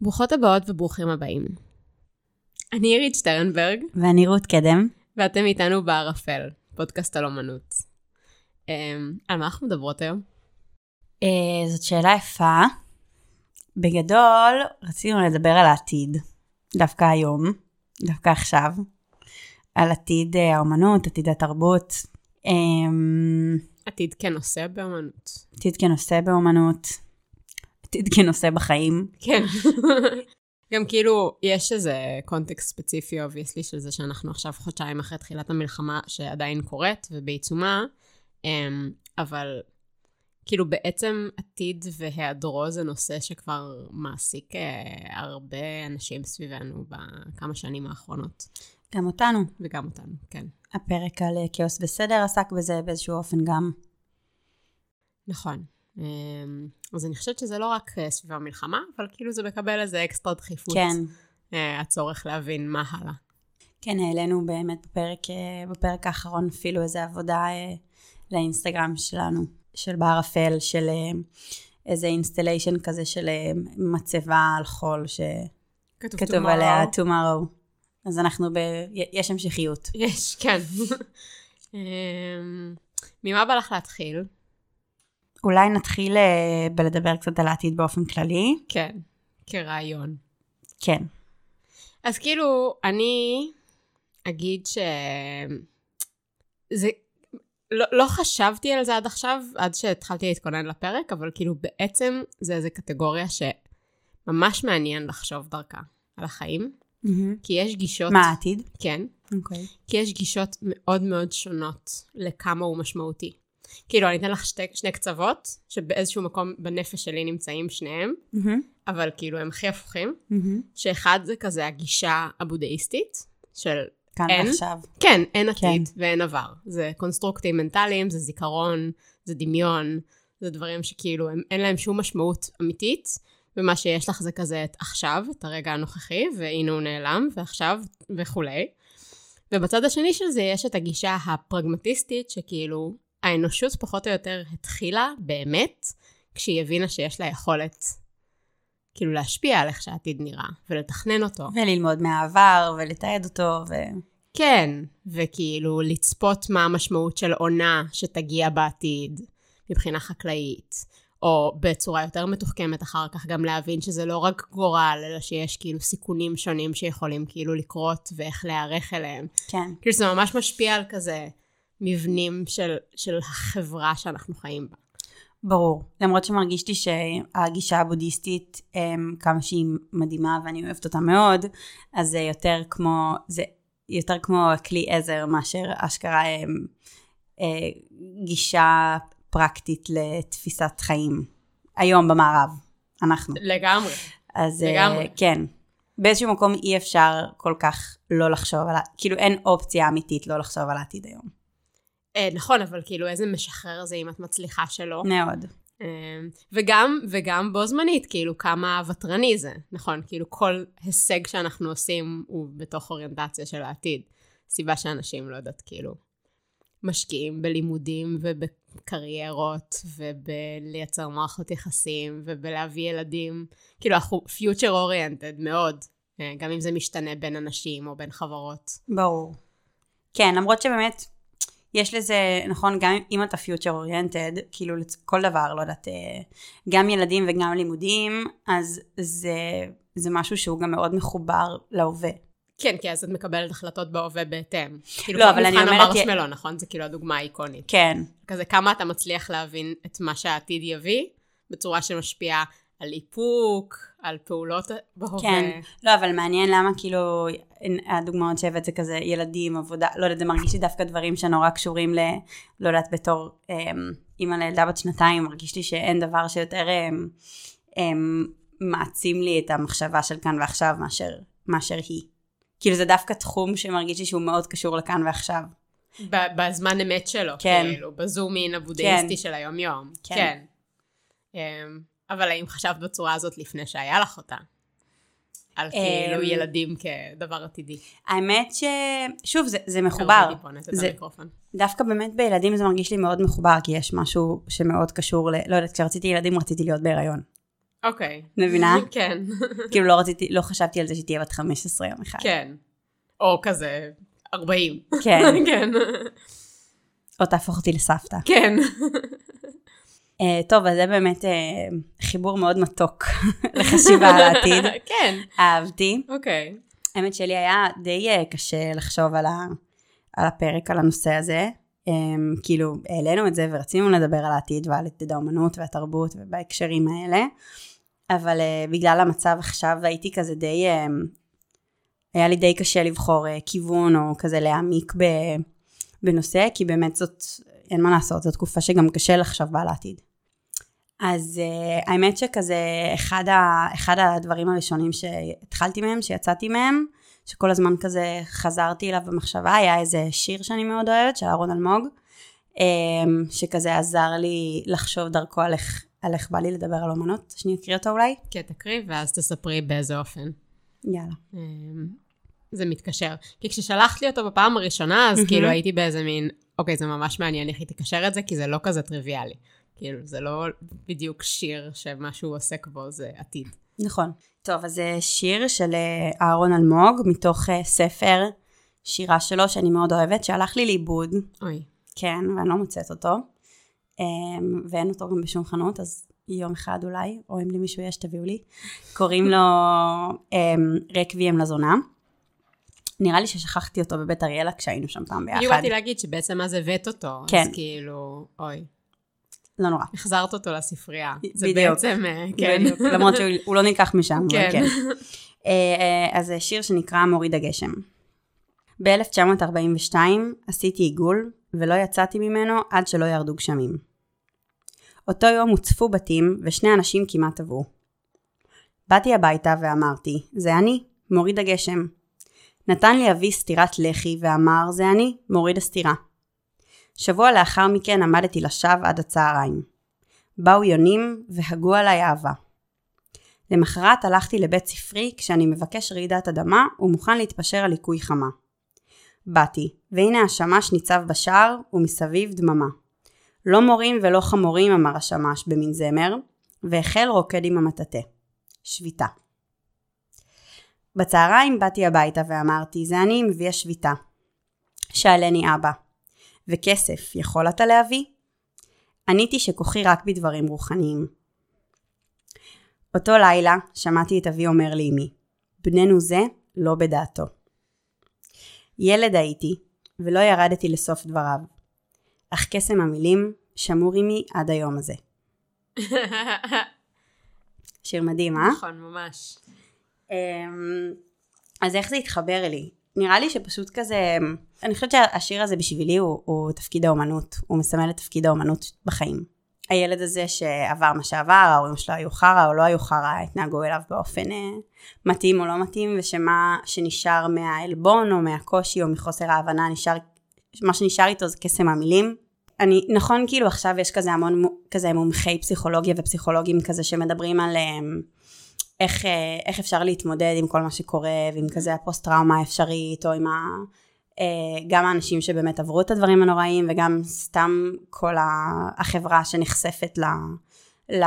ברוכות הבאות וברוכים הבאים. אני עירית שטרנברג, ואני רות קדם. ואתם איתנו בערפל, פודקאסט על אומנות. Um, על מה אנחנו מדברות היום? Uh, זאת שאלה יפה. בגדול, רצינו לדבר על העתיד. דווקא היום, דווקא עכשיו. על עתיד uh, האומנות, עתיד התרבות. Um, עתיד כנושא באומנות. עתיד כנושא באומנות. עתיד כנושא בחיים. כן. גם כאילו, יש איזה context ספציפי, obviously, של זה שאנחנו עכשיו חודשיים אחרי תחילת המלחמה שעדיין קורית ובעיצומה, אמ, אבל כאילו בעצם עתיד והיעדרו זה נושא שכבר מעסיק אה, הרבה אנשים סביבנו בכמה שנים האחרונות. גם אותנו. וגם אותנו, כן. הפרק על אה, כאוס בסדר עסק בזה באיזשהו אופן גם. נכון. אמ, אז אני חושבת שזה לא רק אה, סביב המלחמה, אבל כאילו זה מקבל איזה אקסטרה דחיפות. כן. אה, הצורך להבין מה הלאה. כן, העלינו באמת בפרק, אה, בפרק האחרון אפילו איזה עבודה לאינסטגרם שלנו, של בערפל, של איזה installation כזה של מצבה על חול, שכתוב עליה tomorrow. אז אנחנו ב... יש המשכיות. יש, כן. אמ, ממה בא לך להתחיל? אולי נתחיל אה, בלדבר קצת על העתיד באופן כללי. כן, כרעיון. כן. אז כאילו, אני אגיד ש... זה... לא, לא חשבתי על זה עד עכשיו, עד שהתחלתי להתכונן לפרק, אבל כאילו בעצם זה איזה קטגוריה שממש מעניין לחשוב דרכה על החיים. Mm-hmm. כי יש גישות... מה העתיד? כן. אוקיי. Okay. כי יש גישות מאוד מאוד שונות לכמה הוא משמעותי. כאילו, אני אתן לך שתי, שני קצוות, שבאיזשהו מקום בנפש שלי נמצאים שניהם, mm-hmm. אבל כאילו הם הכי הפוכים, mm-hmm. שאחד זה כזה הגישה הבודהיסטית, של כאן אין, ועכשיו. כן, אין עתיד כן. ואין עבר. זה קונסטרוקטים מנטליים, זה זיכרון, זה דמיון, זה דברים שכאילו הם, אין להם שום משמעות אמיתית, ומה שיש לך זה כזה את עכשיו, את הרגע הנוכחי, והנה הוא נעלם, ועכשיו, וכולי. ובצד השני של זה יש את הגישה הפרגמטיסטית, שכאילו, האנושות פחות או יותר התחילה באמת כשהיא הבינה שיש לה יכולת כאילו להשפיע על איך שהעתיד נראה ולתכנן אותו. וללמוד מהעבר ולתעד אותו ו... כן, וכאילו לצפות מה המשמעות של עונה שתגיע בעתיד מבחינה חקלאית, או בצורה יותר מתוחכמת אחר כך גם להבין שזה לא רק גורל, אלא שיש כאילו סיכונים שונים שיכולים כאילו לקרות ואיך להיערך אליהם. כן. כאילו זה ממש משפיע על כזה מבנים של, של החברה שאנחנו חיים בה. ברור. למרות שמרגיש לי שהגישה הבודהיסטית, הם, כמה שהיא מדהימה ואני אוהבת אותה מאוד, אז זה יותר כמו, זה יותר כמו כלי עזר מאשר אשכרה הם, אה, גישה פרקטית לתפיסת חיים. היום במערב, אנחנו. לגמרי. אז לגמרי. כן. באיזשהו מקום אי אפשר כל כך לא לחשוב על, כאילו אין אופציה אמיתית לא לחשוב על העתיד היום. אה, נכון, אבל כאילו איזה משחרר זה אם את מצליחה שלא. מאוד. אה, וגם, וגם בו זמנית, כאילו כמה ותרני זה, נכון? כאילו כל הישג שאנחנו עושים הוא בתוך אוריינטציה של העתיד. סיבה שאנשים, לא יודעת, כאילו, משקיעים בלימודים ובקריירות ובלייצר מערכות יחסים ובלהביא ילדים. כאילו, אנחנו future oriented מאוד, אה, גם אם זה משתנה בין אנשים או בין חברות. ברור. כן, למרות שבאמת, יש לזה, נכון, גם אם אתה פיוטר אוריינטד, כאילו כל דבר, לא יודעת, אה, גם ילדים וגם לימודים, אז זה, זה משהו שהוא גם מאוד מחובר להווה. כן, כי אז את מקבלת החלטות בהווה בהתאם. כאילו, לא, אבל אני אומרת... מבחן המרשמלו, נכון? זה כאילו הדוגמה האיקונית. כן. כזה כמה אתה מצליח להבין את מה שהעתיד יביא, בצורה שמשפיעה על איפוק, על פעולות בהווה. כן, לא, אבל מעניין למה כאילו, הדוגמאות שהבאת זה כזה ילדים, עבודה, לא יודעת, זה מרגיש לי דווקא דברים שנורא קשורים ל... לא יודעת, בתור אמ, אימא לילדה בת שנתיים, מרגיש לי שאין דבר שיותר אמ, אמ, מעצים לי את המחשבה של כאן ועכשיו מאשר, מאשר היא. כאילו זה דווקא תחום שמרגיש לי שהוא מאוד קשור לכאן ועכשיו. בזמן אמת שלו, כן. כאילו, בזום אין הבודהיסטי כן. של היום-יום. כן. כן. אבל האם חשבת בצורה הזאת לפני שהיה לך אותה? על כאילו אמ, ילדים כדבר עתידי. האמת ש... שוב, זה, זה מחובר. זה-. דווקא באמת בילדים זה מרגיש לי מאוד מחובר, כי יש משהו שמאוד קשור ל... לא יודעת, כשרציתי ילדים רציתי להיות בהיריון. אוקיי. מבינה? כן. כאילו לא רציתי, לא חשבתי על זה שתהיה בת 15 יום אחד. כן. או כזה 40. כן. כן. או תהפוך אותי לסבתא. כן. Uh, טוב, אז זה באמת uh, חיבור מאוד מתוק לחשיבה על העתיד. כן. אהבתי. אוקיי. האמת שלי היה די uh, קשה לחשוב על, ה, על הפרק, על הנושא הזה. Um, כאילו, העלינו את זה ורצינו לדבר על העתיד ועל עתיד האומנות והתרבות ובהקשרים האלה. אבל uh, בגלל המצב עכשיו הייתי כזה די, uh, היה לי די קשה לבחור uh, כיוון או כזה להעמיק ב, בנושא, כי באמת זאת, אין מה לעשות, זו תקופה שגם קשה לחשוב בה על העתיד. אז uh, האמת שכזה אחד, ה, אחד הדברים הראשונים שהתחלתי מהם, שיצאתי מהם, שכל הזמן כזה חזרתי אליו במחשבה, היה איזה שיר שאני מאוד אוהבת, של אהרון אלמוג, um, שכזה עזר לי לחשוב דרכו על איך, על איך בא לי לדבר על אומנות. שאני אקריא אותו אולי? כן, תקריא ואז תספרי באיזה אופן. יאללה. אמ, זה מתקשר. כי כששלחת לי אותו בפעם הראשונה, אז כאילו הייתי באיזה מין, אוקיי, זה ממש מעניין איך היא תקשר את זה, כי זה לא כזה טריוויאלי. כאילו, זה לא בדיוק שיר שמה שהוא עוסק בו זה עתיד. נכון. טוב, אז זה שיר של אה, אהרון אלמוג, מתוך אה, ספר שירה שלו, שאני מאוד אוהבת, שהלך לי לאיבוד, אוי. כן, ואני לא מוצאת אותו. אמ, ואין אותו גם בשום חנות, אז יום אחד אולי, או אם למישהו יש, תביאו לי. קוראים לו אמ, רקוויאם לזונה. נראה לי ששכחתי אותו בבית אריאלה כשהיינו שם פעם בדיוק ביחד. באתי להגיד שבעצם אז הבאת אותו. כן. אז כאילו, אוי. לא נורא. החזרת אותו לספרייה. זה בדיוק. בעצם, אה, כן. בדיוק, למרות שהוא לא נלקח משם, כן. כן. אה, אה, אז זה שיר שנקרא מוריד הגשם. ב-1942 עשיתי עיגול, ולא יצאתי ממנו עד שלא ירדו גשמים. אותו יום הוצפו בתים, ושני אנשים כמעט טבעו. באתי הביתה ואמרתי, זה אני, מוריד הגשם. נתן לי אבי סטירת לחי ואמר, זה אני, מוריד הסטירה. שבוע לאחר מכן עמדתי לשווא עד הצהריים. באו יונים והגו עליי אהבה. למחרת הלכתי לבית ספרי כשאני מבקש רעידת אדמה ומוכן להתפשר על ליקוי חמה. באתי, והנה השמש ניצב בשער ומסביב דממה. לא מורים ולא חמורים אמר השמש במין זמר, והחל רוקד עם המטאטה. שביתה. בצהריים באתי הביתה ואמרתי, זה אני מביא השביתה. שאלני אבא, וכסף יכול אתה להביא? עניתי שכוחי רק בדברים רוחניים. אותו לילה שמעתי את אבי אומר לאמי, בננו זה לא בדעתו. ילד הייתי, ולא ירדתי לסוף דבריו, אך קסם המילים שמור עמי עד היום הזה. שיר מדהים, אה? נכון, ממש. אמ, אז איך זה התחבר לי? נראה לי שפשוט כזה, אני חושבת שהשיר הזה בשבילי הוא, הוא תפקיד האומנות, הוא מסמל את תפקיד האומנות בחיים. הילד הזה שעבר מה שעבר, ההורים שלו היו חרא או לא היו חרא, התנהגו אליו באופן אה, מתאים או לא מתאים, ושמה שנשאר מהעלבון או מהקושי או מחוסר ההבנה, נשאר, מה שנשאר איתו זה קסם המילים. אני, נכון כאילו עכשיו יש כזה המון מו- כזה מומחי פסיכולוגיה ופסיכולוגים כזה שמדברים על אה, איך, אה, איך אפשר להתמודד עם כל מה שקורה ועם כזה הפוסט טראומה האפשרית או עם ה... אה, גם האנשים שבאמת עברו את הדברים הנוראים וגם סתם כל החברה שנחשפת ל, ל,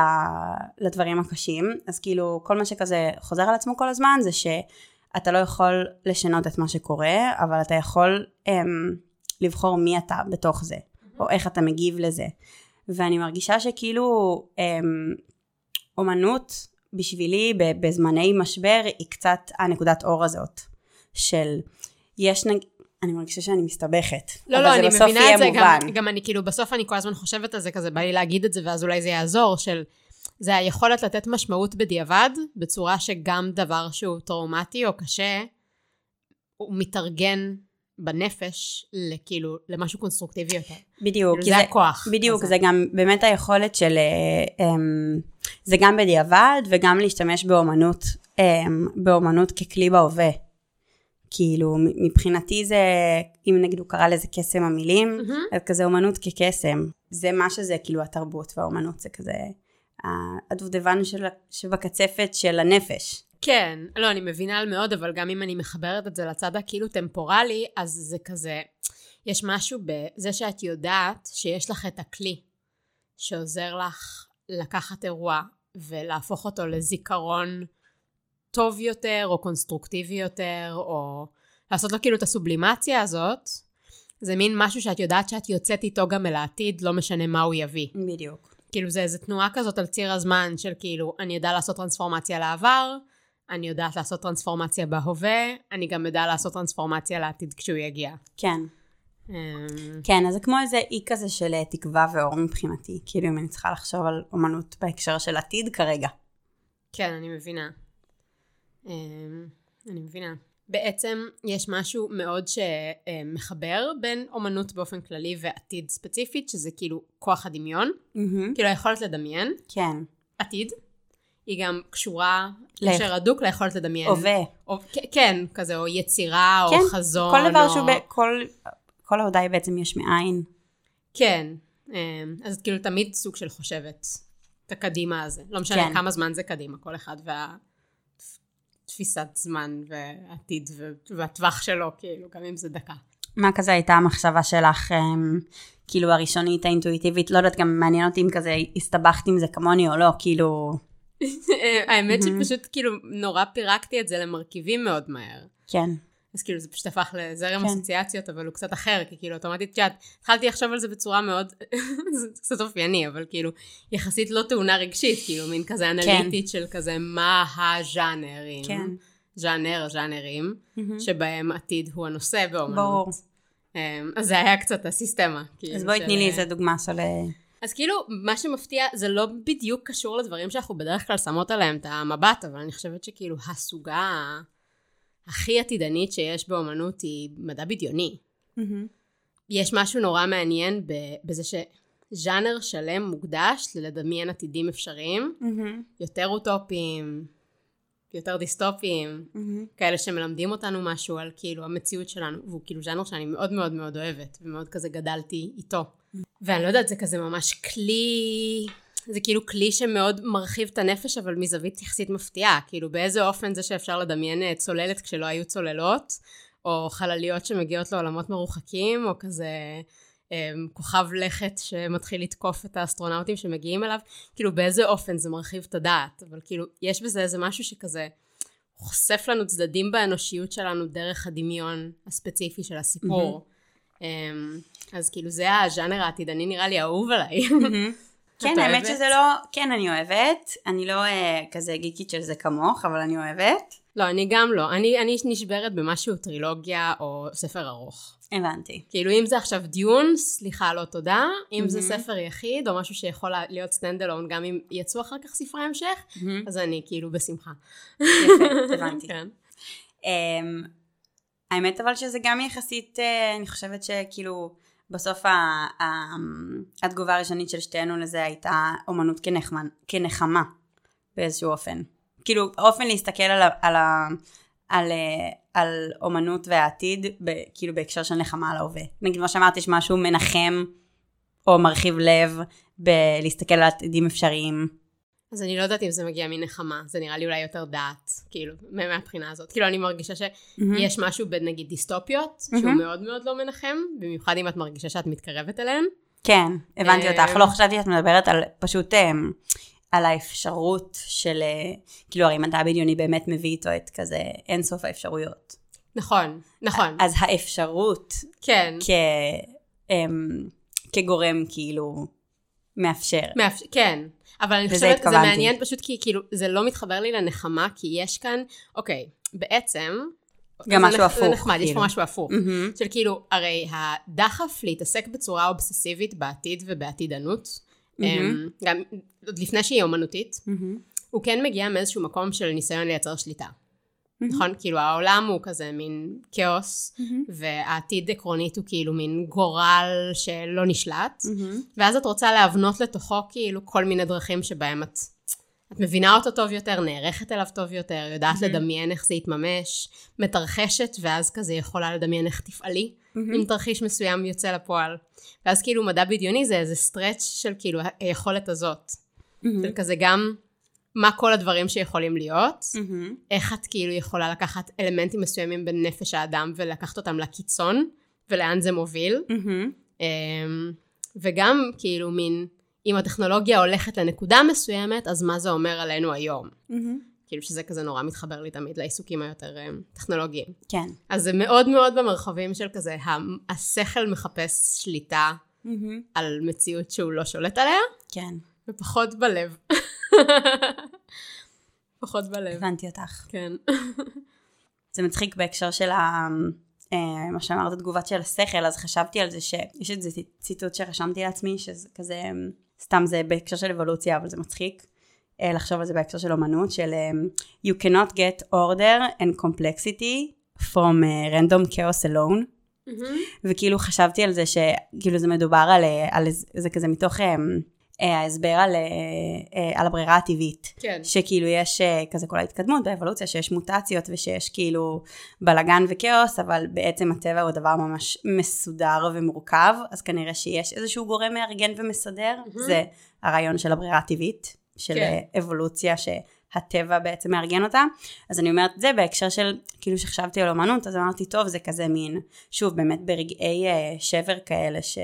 לדברים הקשים. אז כאילו כל מה שכזה חוזר על עצמו כל הזמן זה שאתה לא יכול לשנות את מה שקורה אבל אתה יכול אמ, לבחור מי אתה בתוך זה או איך אתה מגיב לזה. ואני מרגישה שכאילו אמ, אומנות בשבילי בזמני משבר היא קצת הנקודת אור הזאת של יש נג... אני מרגישה שאני מסתבכת. לא, לא, אני מבינה את זה, גם, מובן. גם אני כאילו, בסוף אני כל הזמן חושבת על זה כזה, בא לי להגיד את זה, ואז אולי זה יעזור, של... זה היכולת לתת משמעות בדיעבד, בצורה שגם דבר שהוא טראומטי או קשה, הוא מתארגן בנפש, לכאילו, למשהו קונסטרוקטיבי יותר. בדיוק. כאילו, כי זה הכוח. בדיוק, הזה. זה גם באמת היכולת של... אה, אמ, זה גם בדיעבד וגם להשתמש באומנות, אמ, באומנות ככלי בהווה. כאילו, מבחינתי זה, אם נגיד הוא קרא לזה קסם המילים, מהמם. אז כזה אומנות כקסם. זה מה שזה כאילו התרבות והאומנות, זה כזה הדובדבן של, שבקצפת של הנפש. כן, לא, אני מבינה על מאוד, אבל גם אם אני מחברת את זה לצד הכאילו טמפורלי, אז זה כזה, יש משהו בזה שאת יודעת שיש לך את הכלי שעוזר לך לקחת אירוע ולהפוך אותו לזיכרון טוב יותר, או קונסטרוקטיבי יותר, או לעשות לו כאילו את הסובלימציה הזאת, זה מין משהו שאת יודעת שאת יוצאת איתו גם אל העתיד, לא משנה מה הוא יביא. בדיוק. כאילו זה איזה תנועה כזאת על ציר הזמן של כאילו, אני יודע לעשות טרנספורמציה לעבר, אני יודעת לעשות טרנספורמציה בהווה, אני גם יודע לעשות טרנספורמציה לעתיד כשהוא יגיע. כן. אמ, כן, אז זה כמו איזה אי כזה של אה, תקווה ואור מבחינתי. כאילו אם אני צריכה לחשוב על אומנות בהקשר של עתיד כרגע. כן, אני מבינה. אמ, אני מבינה. בעצם יש משהו מאוד שמחבר בין אומנות באופן כללי ועתיד ספציפית, שזה כאילו כוח הדמיון, כאילו היכולת לדמיין, כן. עתיד, היא גם קשורה קשר הדוק ליכולת לדמיין. הווה. או, כן, כזה, או יצירה, כן, או חזון, כל דבר או... שהוא, ב- כל, כל העבודה היא בעצם יש מאין. כן, אמ, אז את כאילו תמיד סוג של חושבת את הקדימה הזה. לא משנה כן. כמה זמן זה קדימה, כל אחד והתפיסת זמן ועתיד והטווח שלו, כאילו, גם אם זה דקה. מה כזה הייתה המחשבה שלך, אמ, כאילו הראשונית, האינטואיטיבית, לא יודעת, גם מעניין אותי אם כזה הסתבכת עם זה כמוני או לא, כאילו, האמת שפשוט כאילו נורא פירקתי את זה למרכיבים מאוד מהר. כן. אז כאילו זה פשוט הפך לזרם כן. אסוציאציות, אבל הוא קצת אחר, כי כאילו אוטומטית שאת, התחלתי לחשוב על זה בצורה מאוד, זה קצת אופייני, אבל כאילו יחסית לא תאונה רגשית, כאילו מין כזה אנליטית של כזה מה הז'אנרים, כן. ז'אנר, ז'אנרים, שבהם עתיד הוא הנושא באומנות. ברור. אמ, אז זה היה קצת הסיסטמה. כאילו, אז בואי של- תני לי איזה דוגמה של... אז כאילו, מה שמפתיע, זה לא בדיוק קשור לדברים שאנחנו בדרך כלל שמות עליהם את המבט, אבל אני חושבת שכאילו הסוגה הכי עתידנית שיש באומנות היא מדע בדיוני. יש משהו נורא מעניין ב- בזה שז'אנר שלם מוקדש ללדמיין עתידים אפשריים, יותר אוטופיים, יותר דיסטופיים, כאלה שמלמדים אותנו משהו על כאילו המציאות שלנו, והוא כאילו ז'אנר שאני מאוד מאוד מאוד אוהבת, ומאוד כזה גדלתי איתו. ואני לא יודעת, זה כזה ממש כלי, זה כאילו כלי שמאוד מרחיב את הנפש, אבל מזווית יחסית מפתיעה, כאילו באיזה אופן זה שאפשר לדמיין אה, צוללת כשלא היו צוללות, או חלליות שמגיעות לעולמות מרוחקים, או כזה כוכב לכת שמתחיל לתקוף את האסטרונאוטים שמגיעים אליו, כאילו באיזה אופן זה מרחיב את הדעת, אבל כאילו יש בזה איזה משהו שכזה חושף לנו צדדים באנושיות שלנו דרך הדמיון הספציפי של הסיפור. אמ, אז כאילו זה הז'אנר העתידני נראה לי האהוב עליי. כן, האמת? שזה לא... כן, אני אוהבת. אני לא אה, כזה גיקית של זה כמוך, אבל אני אוהבת. לא, אני גם לא. אני, אני נשברת במשהו טרילוגיה או ספר ארוך. הבנתי. כאילו אם זה עכשיו Dune, סליחה, לא תודה. אם זה מהמם. ספר יחיד, או משהו שיכול להיות stand alone, גם אם יצאו אחר כך ספרי המשך, אז אני כאילו בשמחה. יפה, הבנתי. כן. אמ, האמת אבל שזה גם יחסית, אה, אני חושבת שכאילו בסוף ה- ה- התגובה הראשונית של שתינו לזה הייתה אומנות כנחמה, כנחמה באיזשהו אופן. כאילו האופן להסתכל על, ה- על, ה- על, אה, על אומנות והעתיד, ב, כאילו בהקשר של נחמה על ההווה. נגיד כמו שאמרת, יש משהו מנחם או מרחיב לב בלהסתכל על עתידים אפשריים. אז אני לא יודעת אם זה מגיע מנחמה, זה נראה לי אולי יותר דעת, כאילו, מה- מהבחינה הזאת. כאילו, אני מרגישה שיש משהו בנגיד דיסטופיות, שהוא מהמם. מאוד מאוד לא מנחם, במיוחד אם את מרגישה שאת מתקרבת אליהן. כן, הבנתי אה, אותך. לא חשבתי שאת מדברת על פשוט אמ, על האפשרות של, אה, כאילו הרי מדע בדיוני באמת מביא איתו את כזה אינסוף האפשרויות. נכון, נכון, אז האפשרות כן. כ, אמ, כגורם כאילו מאפשר. מאפ... כן, אבל אני חושבת, זה התכוונתי. מעניין פשוט כי כאילו, זה לא מתחבר לי לנחמה, כי יש כאן, אוקיי, בעצם... גם זה משהו הפוך, זה נחמד, יש כאילו. פה משהו הפוך. מהמם. של כאילו, הרי הדחף להתעסק בצורה אובססיבית בעתיד ובעתידנות, אמ, גם עוד לפני שהיא אומנותית, מהמם. הוא כן מגיע מאיזשהו מקום של ניסיון לייצר שליטה. נכון? כאילו העולם הוא כזה מין כאוס, והעתיד עקרונית הוא כאילו מין גורל שלא נשלט, מהמם. ואז את רוצה להבנות לתוכו כאילו כל מיני דרכים שבהם את, את מבינה אותו טוב יותר, נערכת אליו טוב יותר, יודעת לדמיין איך זה יתממש, מתרחשת, ואז כזה יכולה לדמיין איך תפעלי, אם תרחיש מסוים יוצא לפועל. ואז כאילו מדע בדיוני זה איזה סטרץ' של כאילו היכולת הזאת. של כזה גם מה כל הדברים שיכולים להיות, מהמם. איך את כאילו יכולה לקחת אלמנטים מסוימים בנפש האדם ולקחת אותם לקיצון, ולאן זה מוביל. אמ, וגם כאילו מין אם הטכנולוגיה הולכת לנקודה מסוימת, אז מה זה אומר עלינו היום? כאילו שזה כזה נורא מתחבר לי תמיד לעיסוקים היותר אה, טכנולוגיים. כן. אז זה מאוד מאוד במרחבים של כזה, השכל מחפש שליטה על מציאות שהוא לא שולט עליה, כן, ופחות בלב. פחות בלב. הבנתי אותך. כן. זה מצחיק בהקשר של ה... אה, מה שאמרת, תגובת של השכל, אז חשבתי על זה שיש איזה ציטוט שרשמתי לעצמי, שזה כזה, סתם זה בהקשר של אבולוציה, אבל זה מצחיק לחשוב על זה בהקשר של אומנות, של אה, You cannot get order and complexity from uh, random chaos alone. וכאילו חשבתי על זה שכאילו זה מדובר על, אה, על זה כזה מתוך אה, אה, ההסבר על, אה, אה, על הברירה הטבעית. כן. שכאילו יש אה, כזה כל ההתקדמות באבולוציה, שיש מוטציות ושיש כאילו בלאגן וכאוס, אבל בעצם הטבע הוא דבר ממש מסודר ומורכב, אז כנראה שיש איזשהו גורם מארגן ומסדר, זה הרעיון של הברירה הטבעית, של כן. כן. אבולוציה שהטבע בעצם מארגן אותה. אז אני אומרת את זה בהקשר של, כאילו שחשבתי על אומנות, אז אמרתי, טוב, זה כזה מין, שוב, באמת ברגעי אה, שבר כאלה, ש...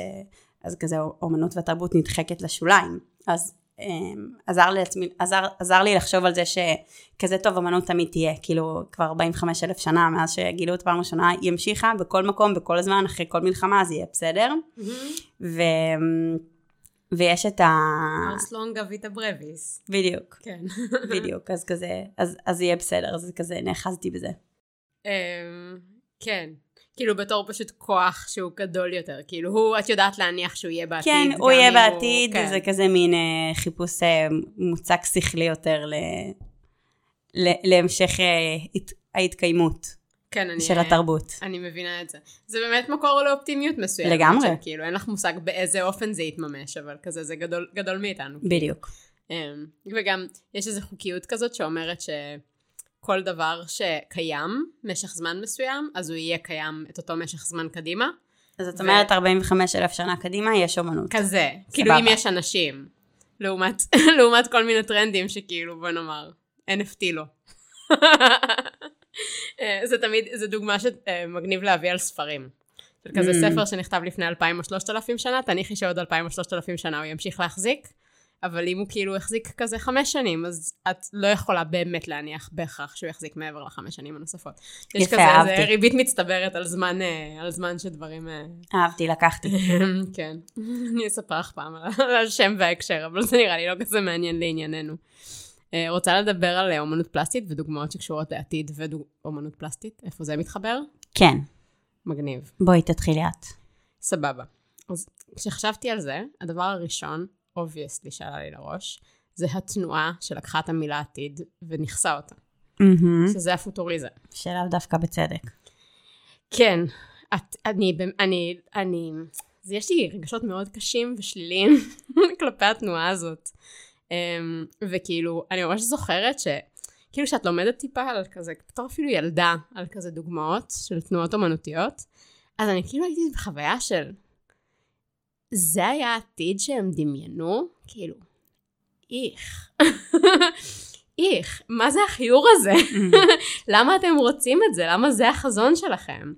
אז כזה אומנות והתרבות נדחקת לשוליים. אז אמ, עזר, לעצמי, עזר, עזר לי לחשוב על זה שכזה טוב אמנות תמיד תהיה, כאילו כבר 45 אלף שנה מאז שגילו את פעם ראשונה, היא המשיכה בכל מקום, בכל הזמן, אחרי כל מלחמה, אז יהיה בסדר. ו... ויש את ה... ארס לונגה ויטה ברביס. בדיוק, כן. בדיוק, אז כזה, אז, אז יהיה בסדר, אז כזה נאחזתי בזה. אמ, כן. כאילו בתור פשוט כוח שהוא גדול יותר. כאילו הוא, את יודעת להניח שהוא יהיה בעתיד. כן, הוא יהיה בעתיד, כן. זה כזה מין אה, חיפוש אה, מוצק שכלי יותר ל... ל... להמשך אה, הת... ההתקיימות כן, אני, של התרבות. אני מבינה את זה. זה באמת מקור לאופטימיות מסוימת. לגמרי. כאילו אין לך מושג באיזה אופן זה יתממש, אבל כזה זה גדול, גדול מאיתנו. בדיוק. אמ, וגם יש איזו חוקיות כזאת שאומרת שכל דבר שקיים משך זמן מסוים, אז הוא יהיה קיים את אותו משך זמן קדימה. אז את ו- אומרת 45 אלף שנה קדימה, יש אומנות. כזה. כאילו אם יש אנשים. לעומת, לעומת כל מיני טרנדים שכאילו בוא נאמר, NFT לא. אה, זה תמיד, זה דוגמה שמגניב להביא על ספרים. של כזה Mm. ספר שנכתב לפני 2,000 או 3,000 שנה, תניחי שעוד 2,000 או 3,000 שנה הוא ימשיך להחזיק, אבל אם הוא כאילו החזיק כזה חמש שנים, אז את לא יכולה באמת להניח בהכרח שהוא יחזיק מעבר לחמש שנים הנוספות. יש יפה, כזה אהבתי. ריבית מצטברת על זמן, אה, על זמן שדברים... אה, אהבתי, לקחתי. כן. אני אספר לך פעם על השם וההקשר, אבל זה נראה לי לא כזה מעניין לענייננו. אה, רוצה לדבר על אה, אומנות פלסטית ודוגמאות שקשורות לעתיד ואומנות פלסטית? איפה זה מתחבר? כן, מגניב. בואי תתחילי את. סבבה. אז כשחשבתי על זה, הדבר הראשון, אובייסטלי שעלה לי לראש, זה התנועה שלקחה את המילה עתיד וניכסה אותה, מהמם. שזה הפוטוריזם. שלאו דווקא בצדק. כן, את, אני, אני, אני, אז יש לי רגשות מאוד קשים ושליליים כלפי התנועה הזאת. אמ, וכאילו, אני ממש זוכרת ש... כאילו שאת לומדת טיפה על כזה, בתור אפילו ילדה, על כזה דוגמאות של תנועות אומנותיות, אז אני כאילו הייתי בחוויה של, זה היה העתיד שהם דמיינו? כאילו, איך. איך, מה זה החיור הזה? למה אתם רוצים את זה? למה זה החזון שלכם?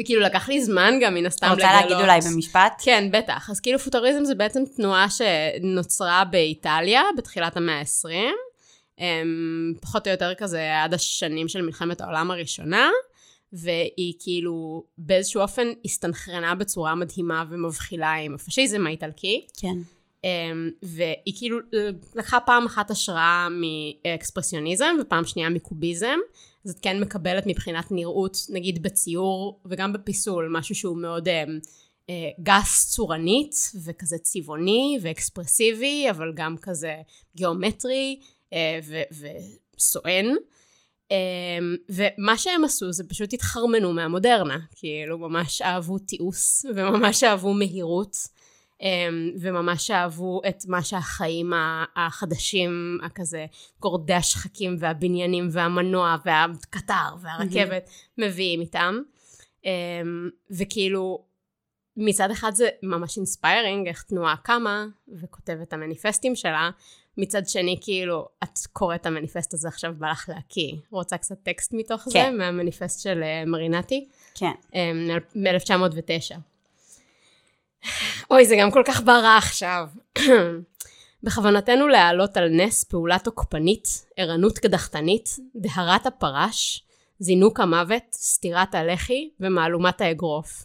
וכאילו לקח לי זמן גם מן הסתם רוצה להגיד אולי במשפט? כן, בטח. אז כאילו פוטוריזם זה בעצם תנועה שנוצרה באיטליה בתחילת המאה ה-20, פחות או יותר כזה עד השנים של מלחמת העולם הראשונה, והיא כאילו באיזשהו אופן הסתנכרנה בצורה מדהימה ומבחילה עם הפשיזם האיטלקי. כן. אמ, והיא כאילו לקחה פעם אחת השראה מאקספרסיוניזם ופעם שנייה מקוביזם. אז את כן מקבלת מבחינת נראות, נגיד בציור וגם בפיסול, משהו שהוא מאוד אה, אה, גס צורנית וכזה צבעוני ואקספרסיבי, אבל גם כזה גיאומטרי אה, וסואן. אה, ומה שהם עשו זה פשוט התחרמנו מהמודרנה, כאילו ממש אהבו תיעוש וממש אהבו מהירות. אמ, וממש אהבו את מה שהחיים החדשים, הכזה גורדי השחקים והבניינים והמנוע והקטר והרכבת מביאים איתם. אמ, וכאילו, מצד אחד זה ממש inspiring איך תנועה קמה וכותבת את המניפסטים שלה, מצד שני כאילו את קוראת את המניפסט הזה עכשיו בא לך להקיא. רוצה קצת טקסט מתוך זה? כן. מהמניפסט של אה, מרינטי? כן. מ-1909. אוי, זה גם כל כך בא רע עכשיו. בכוונתנו להעלות על נס פעולה תוקפנית, ערנות קדחתנית, דהרת הפרש, זינוק המוות, סטירת הלחי ומהלומת האגרוף.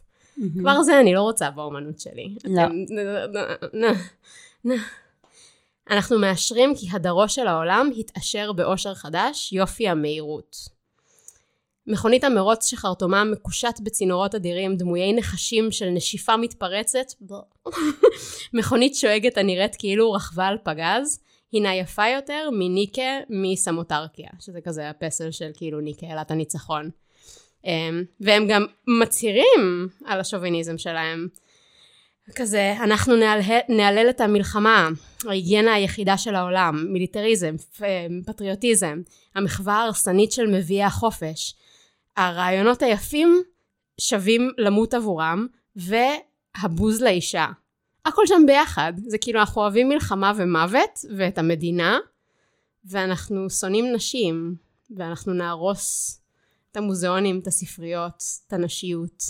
כבר זה אני לא רוצה באומנות שלי. לא. אתם- אנחנו מאשרים כי הדרו של העולם התעשר באושר חדש, יופי המהירות. מכונית המרוץ שחרטומה מקושט בצינורות אדירים, דמויי נחשים של נשיפה מתפרצת, מכונית שואגת הנראית כאילו רכבה על פגז, הינה יפה יותר מניקה מסמוטרקיה, שזה כזה הפסל של כאילו ניקה אלת הניצחון. אמ, והם גם מצהירים על השוביניזם שלהם. כזה, אנחנו נהלל, נהלל את המלחמה, ההיגיינה היחידה של העולם, מיליטריזם, פטריוטיזם, המחווה ההרסנית של מביאי החופש. הרעיונות היפים שווים למות עבורם, והבוז לאישה. הכל שם ביחד. זה כאילו, אנחנו אוהבים מלחמה ומוות, ואת המדינה, ואנחנו שונאים נשים, ואנחנו נהרוס את המוזיאונים, את הספריות, את הנשיות.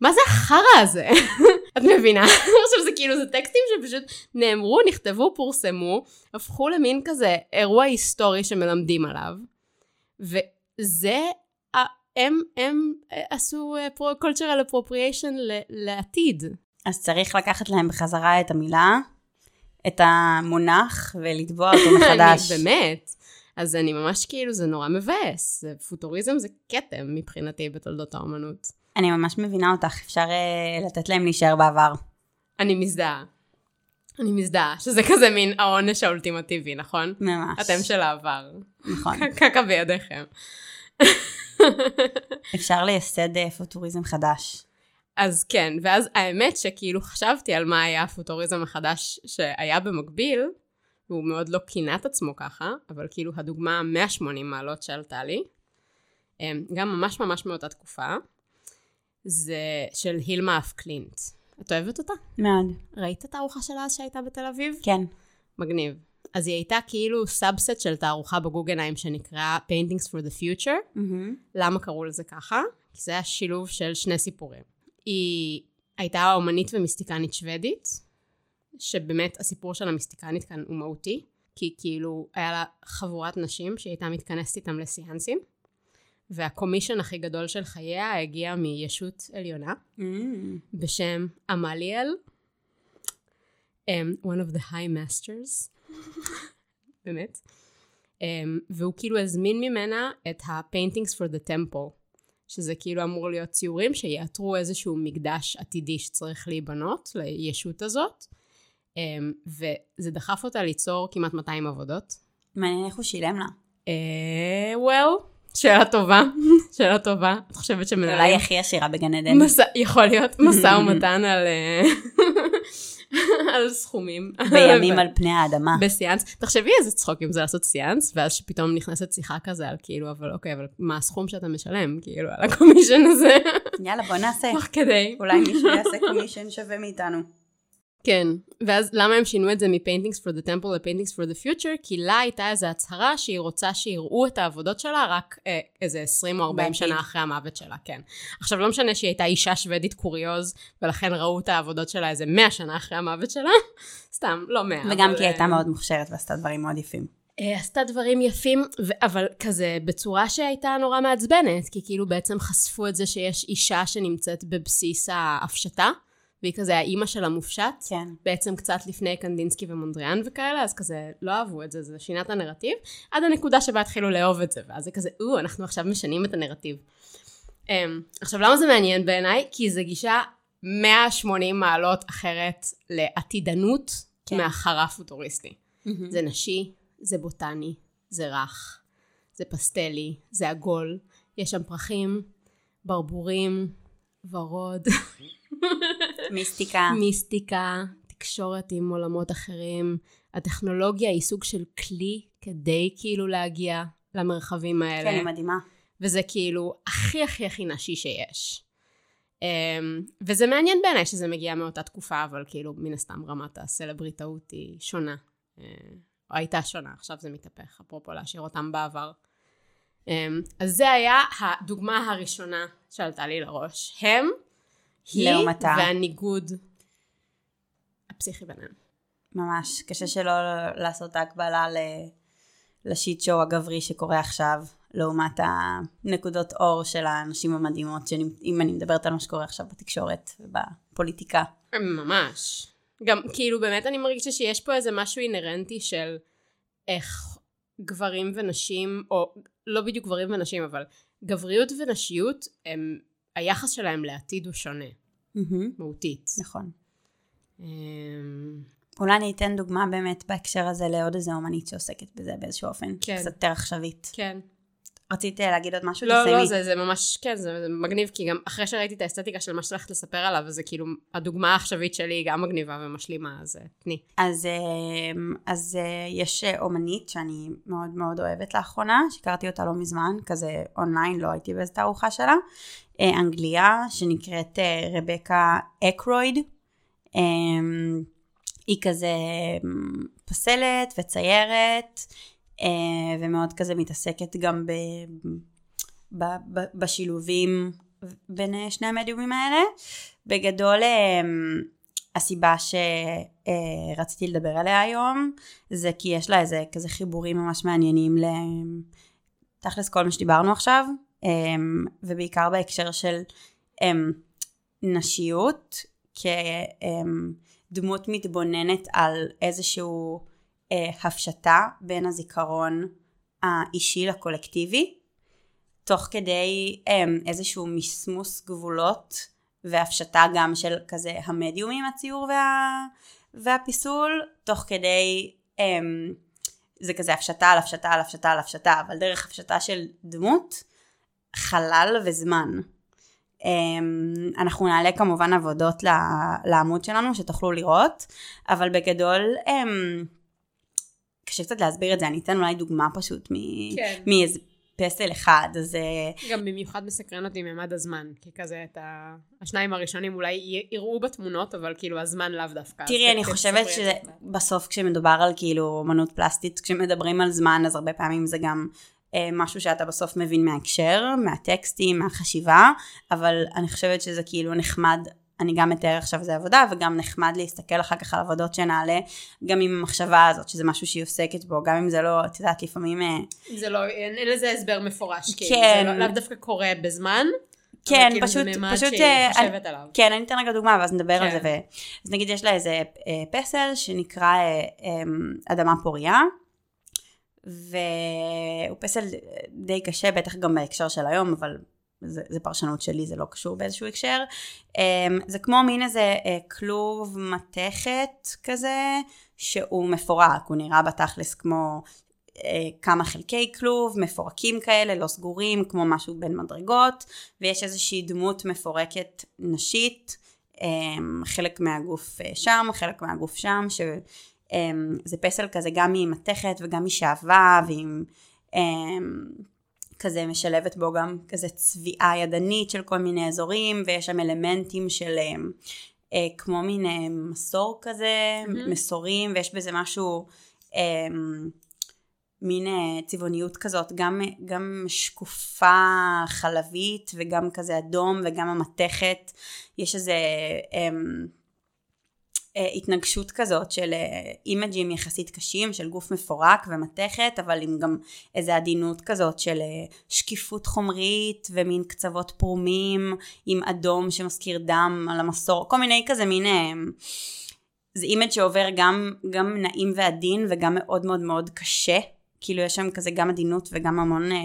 מה זה החרא הזה? את מבינה? עכשיו זה כאילו, זה טקסטים שפשוט נאמרו, נכתבו, פורסמו, הפכו למין כזה אירוע היסטורי שמלמדים עליו. וזה, הם, הם אה, עשו אה, cultural appropriation לעתיד. אז צריך לקחת להם בחזרה את המילה, את המונח, ולתבוע אותו מחדש. באמת. אז אני ממש כאילו, זה נורא מבאס. פוטוריזם זה כתם מבחינתי בתולדות האומנות. אני ממש מבינה אותך, אפשר אה, לתת להם להישאר בעבר. אני מזדהה. אני מזדהה, שזה כזה מין העונש האולטימטיבי, נכון? ממש. אתם של העבר. נכון. קקה בידיכם. אפשר לייסד אה, פוטוריזם חדש. אז כן, ואז האמת שכאילו חשבתי על מה היה הפוטוריזם החדש שהיה במקביל, והוא מאוד לא כינה את עצמו ככה, אבל כאילו הדוגמה 180 מעלות שעלתה לי, אמ, גם ממש ממש מאותה תקופה, זה של הילמה אף קלינט. את אוהבת אותה? מאוד. ראית את התערוכה שלה אז שהייתה בתל אביב? כן. מגניב. אז היא הייתה כאילו subset של תערוכה בגוגנהיים שנקרא Paintings for the Future. למה קראו לזה ככה? כי זה היה שילוב של שני סיפורים. היא הייתה אומנית ומיסטיקנית שוודית, שבאמת הסיפור של המיסטיקנית כאן הוא מהותי, כי כאילו היה לה חבורת נשים שהיא הייתה מתכנסת איתם לסיאנסים, והקומישן הכי גדול של חייה הגיע מישות עליונה, בשם עמליאל, um, one of the high masters, באמת, um, והוא כאילו הזמין ממנה את ה-paintings for the temple, שזה כאילו אמור להיות ציורים שיאתרו איזשהו מקדש עתידי שצריך להיבנות לישות הזאת, um, וזה דחף אותה ליצור כמעט 200 עבודות. מעניין איך הוא שילם לה. אה, well, שאלה טובה, שאלה טובה. את חושבת אולי שמנהלים... הכי עשירה בגן עדן. משא, יכול להיות משא ומתן על, אה, על סכומים. בימים על פני האדמה. בסיאנס. תחשבי איזה צחוק אם זה לעשות סיאנס, ואז שפתאום נכנסת שיחה כזה על כאילו, אבל אוקיי, אבל מה הסכום שאתה משלם, כאילו, על הקומישן הזה, יאללה, בוא נעשה. תוך כדי. אולי מישהו יעשה קומישן שווה מאיתנו. כן, ואז למה הם שינו את זה מ-Paintings for the Temple ל-Paintings for the Future? כי לה הייתה איזו הצהרה שהיא רוצה שיראו את העבודות שלה רק אה, איזה 20 או 40 בעתיד. שנה אחרי המוות שלה, כן. עכשיו, לא משנה שהיא הייתה אישה שוודית קוריוז, ולכן ראו את העבודות שלה איזה 100 שנה אחרי המוות שלה, סתם, לא 100. וגם אבל, כי היא הייתה אה, מאוד מוכשרת ועשתה דברים מאוד יפים. אה, עשתה דברים יפים, אבל כזה בצורה שהייתה נורא מעצבנת, כי כאילו בעצם חשפו את זה שיש אישה שנמצאת בבסיס ההפשטה, והיא כזה האימא של המופשט, כן. בעצם קצת לפני קנדינסקי ומונדריאן וכאלה, אז כזה לא אהבו את זה, זה שינה את הנרטיב, עד הנקודה שבה התחילו לאהוב את זה, ואז זה כזה, או, אנחנו עכשיו משנים את הנרטיב. Um, עכשיו, למה זה מעניין בעיניי? כי זו גישה 180 מעלות אחרת לעתידנות כן. מהחרא פוטוריסטי. זה נשי, זה בוטני, זה רך, זה פסטלי, זה עגול, יש שם פרחים, ברבורים, ורוד, מיסטיקה. מיסטיקה, תקשורת עם עולמות אחרים. הטכנולוגיה היא סוג של כלי כדי כאילו להגיע למרחבים האלה. כן, היא מדהימה. וזה כאילו הכי הכי הכי נשי שיש. Um, וזה מעניין בעיניי שזה מגיע מאותה תקופה, אבל כאילו מן הסתם רמת הסלבריטאות היא שונה. Uh, או הייתה שונה, עכשיו זה מתהפך, אפרופו להשאיר אותם בעבר. Um, אז זה היה הדוגמה הראשונה שעלתה לי לראש. הם, היא לעומתה. והניגוד הפסיכי ביניהם. ממש, קשה שלא לעשות ההקבלה לשיט שואו הגברי שקורה עכשיו, לעומת הנקודות אור של הנשים המדהימות, אם אני מדברת על מה שקורה עכשיו בתקשורת ובפוליטיקה. ממש. גם כאילו באמת אני מרגישה שיש פה איזה משהו אינהרנטי של איך גברים ונשים, או לא בדיוק גברים ונשים, אבל גבריות ונשיות, הם, היחס שלהם לעתיד הוא שונה. Mm-hmm. מהותית. נכון. Um... אולי אני אתן דוגמה באמת בהקשר הזה לעוד איזה אומנית שעוסקת בזה באיזשהו אופן. כן. קצת יותר עכשווית. כן. רצית להגיד עוד משהו? לא, לא, זה, זה ממש, כן, זה, זה מגניב, כי גם אחרי שראיתי את האסתטיקה של מה שאת הולכת לספר עליו, זה כאילו, הדוגמה העכשווית שלי היא גם מגניבה ומשלימה, אז אה, תני. אז, אה, אז אה, יש אומנית שאני מאוד מאוד אוהבת לאחרונה, שהכרתי אותה לא מזמן, כזה אונליין, לא הייתי באיזה תערוכה שלה, אנגליה, שנקראת רבקה אקרויד. היא כזה פסלת וציירת, אה, ומאוד כזה מתעסקת גם ב, ב, ב, בשילובים בין אה, שני המדיומים האלה. בגדול אה, הסיבה שרציתי לדבר עליה היום זה כי יש לה איזה כזה חיבורים ממש מעניינים לתכלס כל מה שדיברנו עכשיו ובעיקר בהקשר של נשיות כדמות מתבוננת על איזשהו אה, הפשטה בין הזיכרון האישי לקולקטיבי, תוך כדי אה, איזשהו מסמוס גבולות והפשטה גם של כזה המדיומים הציור וה, והפיסול, תוך כדי אה, זה כזה הפשטה על הפשטה על הפשטה על הפשטה, אבל דרך הפשטה של דמות, חלל וזמן. Um, אנחנו נעלה כמובן עבודות לעמוד שלנו שתוכלו לראות, אבל בגדול קשה קצת להסביר את זה, אני אתן אולי דוגמה פשוט כן. מאיזה פסל אחד, אז... אה, גם במיוחד מסקרן אותי ממד הזמן, כי כזה את ה... השניים הראשונים אולי יראו בתמונות, אבל כאילו הזמן לאו דווקא. תראי, אני חושבת שבסוף כשמדובר על כאילו אמנות פלסטית, כשמדברים על זמן, אז הרבה פעמים זה גם אה, משהו שאתה בסוף מבין מההקשר, מהטקסטים, מהחשיבה, אבל אני חושבת שזה כאילו נחמד אני גם מתאר עכשיו איזה עבודה, וגם נחמד להסתכל אחר כך על עבודות שנעלה, גם עם המחשבה הזאת, שזה משהו שהיא עוסקת בו, גם אם זה לא, את יודעת, לפעמים... אה, זה לא, אין, לזה הסבר מפורש, כאילו, כן. זה לא, לאו דווקא קורה בזמן. כן, כאילו פשוט, פשוט, אה, אני, כן, אני אתן רגע דוגמה ואז נדבר כן. על זה, ו... אז נגיד יש לה איזה אה, פסל שנקרא אה, אדמה פוריה, והוא פסל די קשה, בטח גם בהקשר של היום, אבל זה, זה פרשנות שלי, זה לא קשור באיזשהו הקשר. אמ, זה כמו מין איזה אה, כלוב מתכת כזה, שהוא מפורק, הוא נראה בתכלס כמו אה, כמה חלקי כלוב, מפורקים כאלה, לא סגורים, כמו משהו בין מדרגות, ויש איזושהי דמות מפורקת נשית, אמ, חלק מהגוף אה, שם, חלק מהגוף שם, שזה אמ, פסל כזה גם ממתכת וגם משעווה ועם כזה משלבת בו גם כזה צביעה ידנית של כל מיני אזורים ויש שם אלמנטים של אה, אה כמו מין אה, מסור כזה, mm-hmm. מסורים ויש בזה משהו אה, מין אה, צבעוניות כזאת, גם, גם שקופה חלבית וגם כזה אדום וגם המתכת, יש איזה אה, התנגשות כזאת של אה, אימג'ים יחסית קשים של גוף מפורק ומתכת אבל עם גם איזה עדינות כזאת של אה, שקיפות חומרית ומין קצוות פרומים עם אדום שמזכיר דם על המסור כל מיני כזה מין זה image שעובר גם, גם נעים ועדין וגם מאוד מאוד מאוד קשה כאילו יש שם כזה גם עדינות וגם המון אה,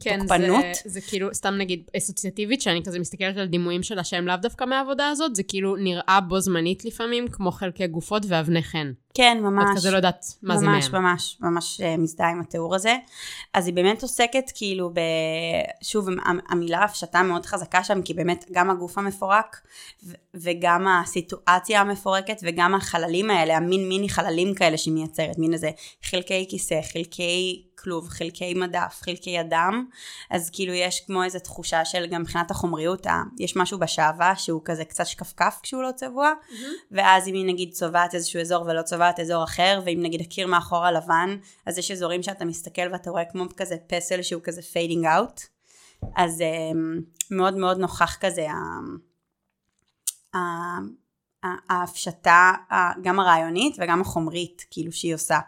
כן, תוקפנות. כן, זה, זה כאילו, סתם נגיד אסוציאטיבית, שאני כזה מסתכלת על דימויים שלה שהם לאו דווקא מהעבודה הזאת, זה כאילו נראה בו זמנית לפעמים כמו חלקי גופות ואבני חן. כן, ממש. את כזה לא יודעת מה זה מהם. ממש, ממש, ממש אה, מזדהה עם התיאור הזה. אז היא באמת עוסקת כאילו ב... שוב, המילה הפשטה מאוד חזקה שם, כי באמת גם הגוף המפורק, וגם הסיטואציה המפורקת, וגם החללים האלה, המין מיני חללים כאלה שהיא מייצרת, מין איזה חלקי כיסא, חלקי כלוב, חלקי מדף, חלקי אדם, אז כאילו יש כמו איזו תחושה של גם מבחינת החומריות, יש משהו בשעווה שהוא כזה קצת שקפקף כשהוא לא צבוע, mm-hmm. ואז אם היא נגיד צובעת איזשהו אזור ולא צובעת אזור אחר, ואם נגיד הקיר מאחורה לבן, אז יש אזורים שאתה מסתכל ואתה רואה כמו כזה פסל שהוא כזה fading out, אז um, מאוד מאוד נוכח כזה ההפשטה, גם הרעיונית וגם החומרית, כאילו שהיא עושה.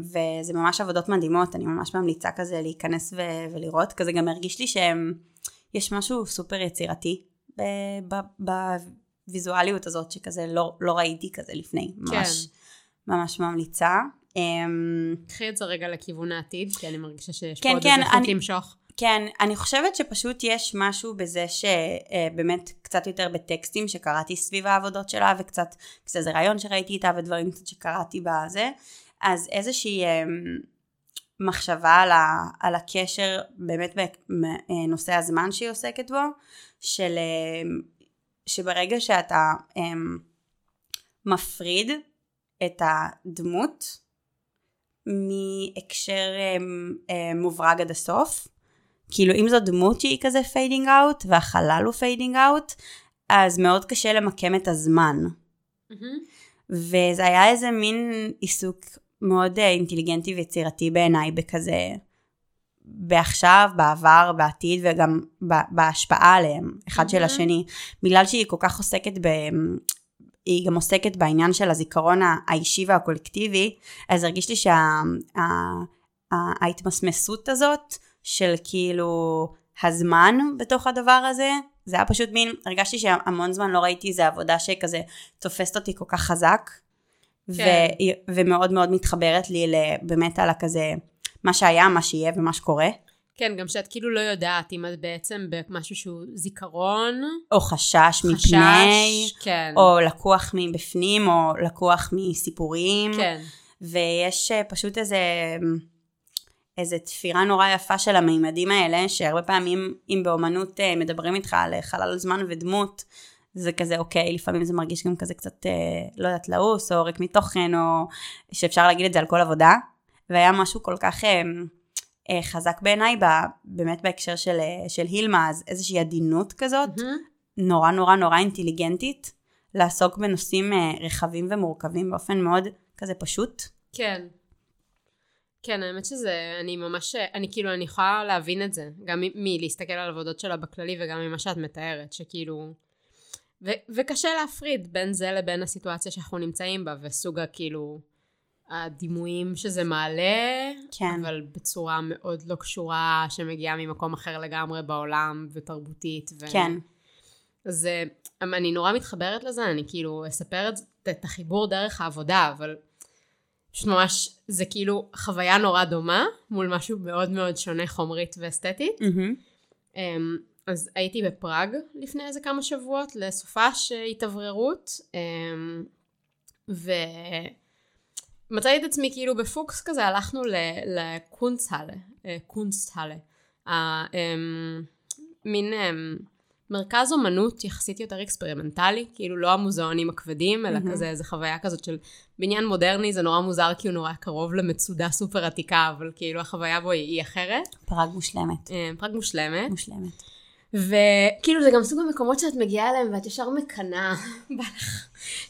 וזה ממש עבודות מדהימות, אני ממש ממליצה כזה להיכנס ו- ולראות, כזה גם הרגיש לי שיש משהו סופר יצירתי בוויזואליות הזאת, שכזה לא, לא ראיתי כזה לפני, ממש, כן. ממש ממליצה. קחי את זה רגע לכיוון העתיד, כי אני מרגישה שיש כן, פה עוד כן, איזה חוט למשוך. כן, אני חושבת שפשוט יש משהו בזה שבאמת קצת יותר בטקסטים שקראתי סביב העבודות שלה וקצת, קצת איזה רעיון שראיתי איתה ודברים קצת שקראתי בזה, אז איזושהי מחשבה על, ה, על הקשר באמת בנושא הזמן שהיא עוסקת בו, של, שברגע שאתה מפריד את הדמות מהקשר מוברג עד הסוף, כאילו אם זו דמות שהיא כזה fading out והחלל הוא fading out, אז מאוד קשה למקם את הזמן. Mm-hmm. וזה היה איזה מין עיסוק מאוד אה, אינטליגנטי ויצירתי בעיניי בכזה, בעכשיו, בעבר, בעתיד וגם בהשפעה עליהם, אחד mm-hmm. של השני. בגלל שהיא כל כך עוסקת ב... היא גם עוסקת בעניין של הזיכרון האישי והקולקטיבי, אז הרגיש לי שההתמסמסות שה... הזאת של כאילו הזמן בתוך הדבר הזה, זה היה פשוט מין, הרגשתי שהמון זמן לא ראיתי איזה עבודה שכזה תופסת אותי כל כך חזק, כן. ו- ומאוד מאוד מתחברת לי באמת על הכזה, מה שהיה, מה שיהיה ומה שקורה. כן, גם שאת כאילו לא יודעת אם את בעצם במשהו שהוא זיכרון. או חשש, חשש מפני. כן. או לקוח מבפנים, או לקוח מסיפורים. כן. ויש אה, פשוט איזה... איזה תפירה נורא יפה של המימדים האלה, שהרבה פעמים אם באומנות אה, מדברים איתך על חלל זמן ודמות, זה כזה אוקיי, לפעמים זה מרגיש גם כזה קצת, אה, לא יודעת, לעוס, או ריק מתוכן, או שאפשר להגיד את זה על כל עבודה. והיה משהו כל כך אה, אה, חזק בעיניי, באמת בהקשר של, אה, של הילמה, אז איזושהי עדינות כזאת, mm-hmm. נורא נורא נורא אינטליגנטית, לעסוק בנושאים אה, רחבים ומורכבים באופן מאוד כזה פשוט. כן. כן, האמת שזה, אני ממש, אני כאילו, אני יכולה להבין את זה, גם מלהסתכל על עבודות שלה בכללי וגם ממה שאת מתארת, שכאילו, ו, וקשה להפריד בין זה לבין הסיטואציה שאנחנו נמצאים בה, וסוג הכאילו, הדימויים שזה מעלה, כן. אבל בצורה מאוד לא קשורה, שמגיעה ממקום אחר לגמרי בעולם, ותרבותית. ו... כן. אז אני נורא מתחברת לזה, אני כאילו אספר את, את החיבור דרך העבודה, אבל פשוט ממש, זה כאילו חוויה נורא דומה, מול משהו מאוד מאוד שונה חומרית ואסתטית. Mm-hmm. אז הייתי בפראג לפני איזה כמה שבועות לסופש התאווררות, ומצאתי את עצמי כאילו בפוקס כזה, הלכנו ל Kunsthalle, אה, Kunsthalle, מין מרכז אומנות יחסית יותר אקספרימנטלי, כאילו לא המוזיאונים הכבדים, אלא mm-hmm. כזה איזה חוויה כזאת של בניין מודרני, זה נורא מוזר כי הוא נורא קרוב למצודה סופר עתיקה, אבל כאילו החוויה בו היא, היא אחרת. פראג מושלמת. פראג מושלמת. מושלמת. וכאילו זה גם סוג המקומות שאת מגיעה אליהם ואת ישר מקנאה,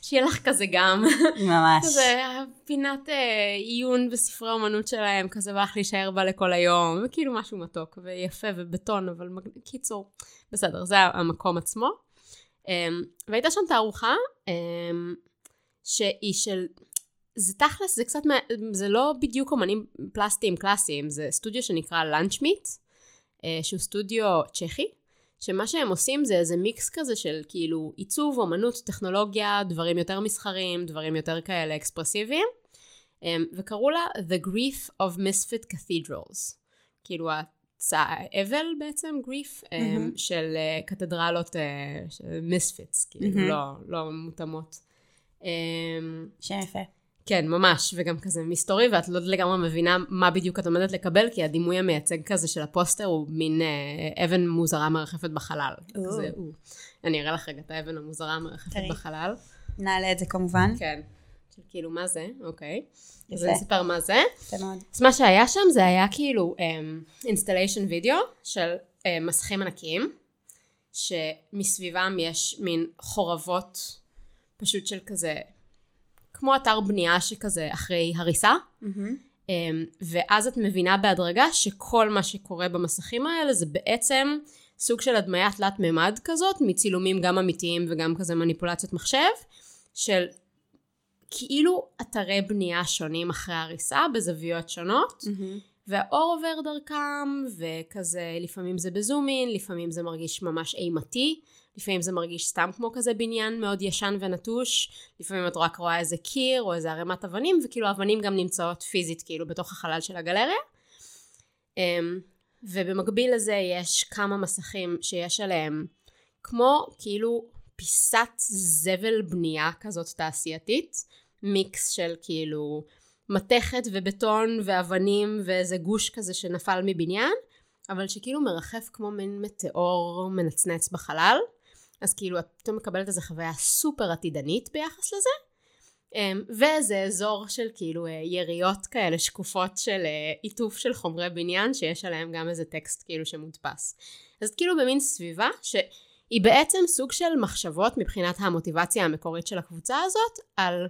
שיהיה לך כזה גם. ממש. כזה פינת אה, עיון בספרי האומנות שלהם, כזה בא לך להישאר בה לכל היום, וכאילו משהו מתוק ויפה ובטון, אבל קיצור, בסדר, זה המקום עצמו. אמ, והייתה שם תערוכה אמ, שהיא של, זה תכלס, זה קצת, זה לא בדיוק אומנים פלסטיים קלאסיים, זה סטודיו שנקרא לאנצ'מיט, אה, שהוא סטודיו צ'כי. שמה שהם עושים זה איזה מיקס כזה של כאילו עיצוב, אומנות, טכנולוגיה, דברים יותר מסחריים, דברים יותר כאלה אקספרסיביים, אמ, וקראו לה The Grief of Misfit Cathedrals. כאילו האבל בעצם, גריף, mm-hmm. של אה, קתדרלות אה, מיספיטס, כאילו mm-hmm. לא, לא מותאמות. אמ, שם יפה. כן, ממש, וגם כזה מסתורי, ואת לא לגמרי מבינה מה בדיוק את עומדת לקבל, כי הדימוי המייצג כזה של הפוסטר הוא מין אה, אבן מוזרה מרחפת בחלל. כזה, הוא. אני אראה לך רגע את האבן המוזרה מרחפת בחלל. נעלה את זה כמובן. כן. כאילו, מה זה? אוקיי. אז אני אספר מה זה. אז מה שהיה שם זה היה כאילו installation um, וידאו של um, מסכים ענקיים, שמסביבם יש מין חורבות פשוט של כזה כמו אתר בנייה שכזה אחרי הריסה, mm-hmm. ואז את מבינה בהדרגה שכל מה שקורה במסכים האלה זה בעצם סוג של הדמיה תלת מימד כזאת, מצילומים גם אמיתיים וגם כזה מניפולציות מחשב, של כאילו אתרי בנייה שונים אחרי הריסה בזוויות שונות, מהמם. והאור עובר דרכם, וכזה לפעמים זה בזומין, לפעמים זה מרגיש ממש אימתי, לפעמים זה מרגיש סתם כמו כזה בניין מאוד ישן ונטוש, לפעמים את רק רואה איזה קיר או איזה ערימת אבנים, וכאילו האבנים גם נמצאות פיזית כאילו בתוך החלל של הגלריה. אמ, ובמקביל לזה יש כמה מסכים שיש עליהם כמו כאילו פיסת זבל בנייה כזאת תעשייתית, מיקס של כאילו מתכת ובטון ואבנים ואיזה גוש כזה שנפל מבניין, אבל שכאילו מרחף כמו מין מטאור מנצנץ בחלל, אז כאילו את פתאום מקבלת איזו חוויה סופר עתידנית ביחס לזה. אמ, וזה אזור של כאילו אה, יריות כאלה שקופות של אה, עיטוף של חומרי בניין שיש עליהם גם איזה טקסט כאילו שמודפס. אז את כאילו במין סביבה שהיא בעצם סוג של מחשבות מבחינת המוטיבציה המקורית של הקבוצה הזאת על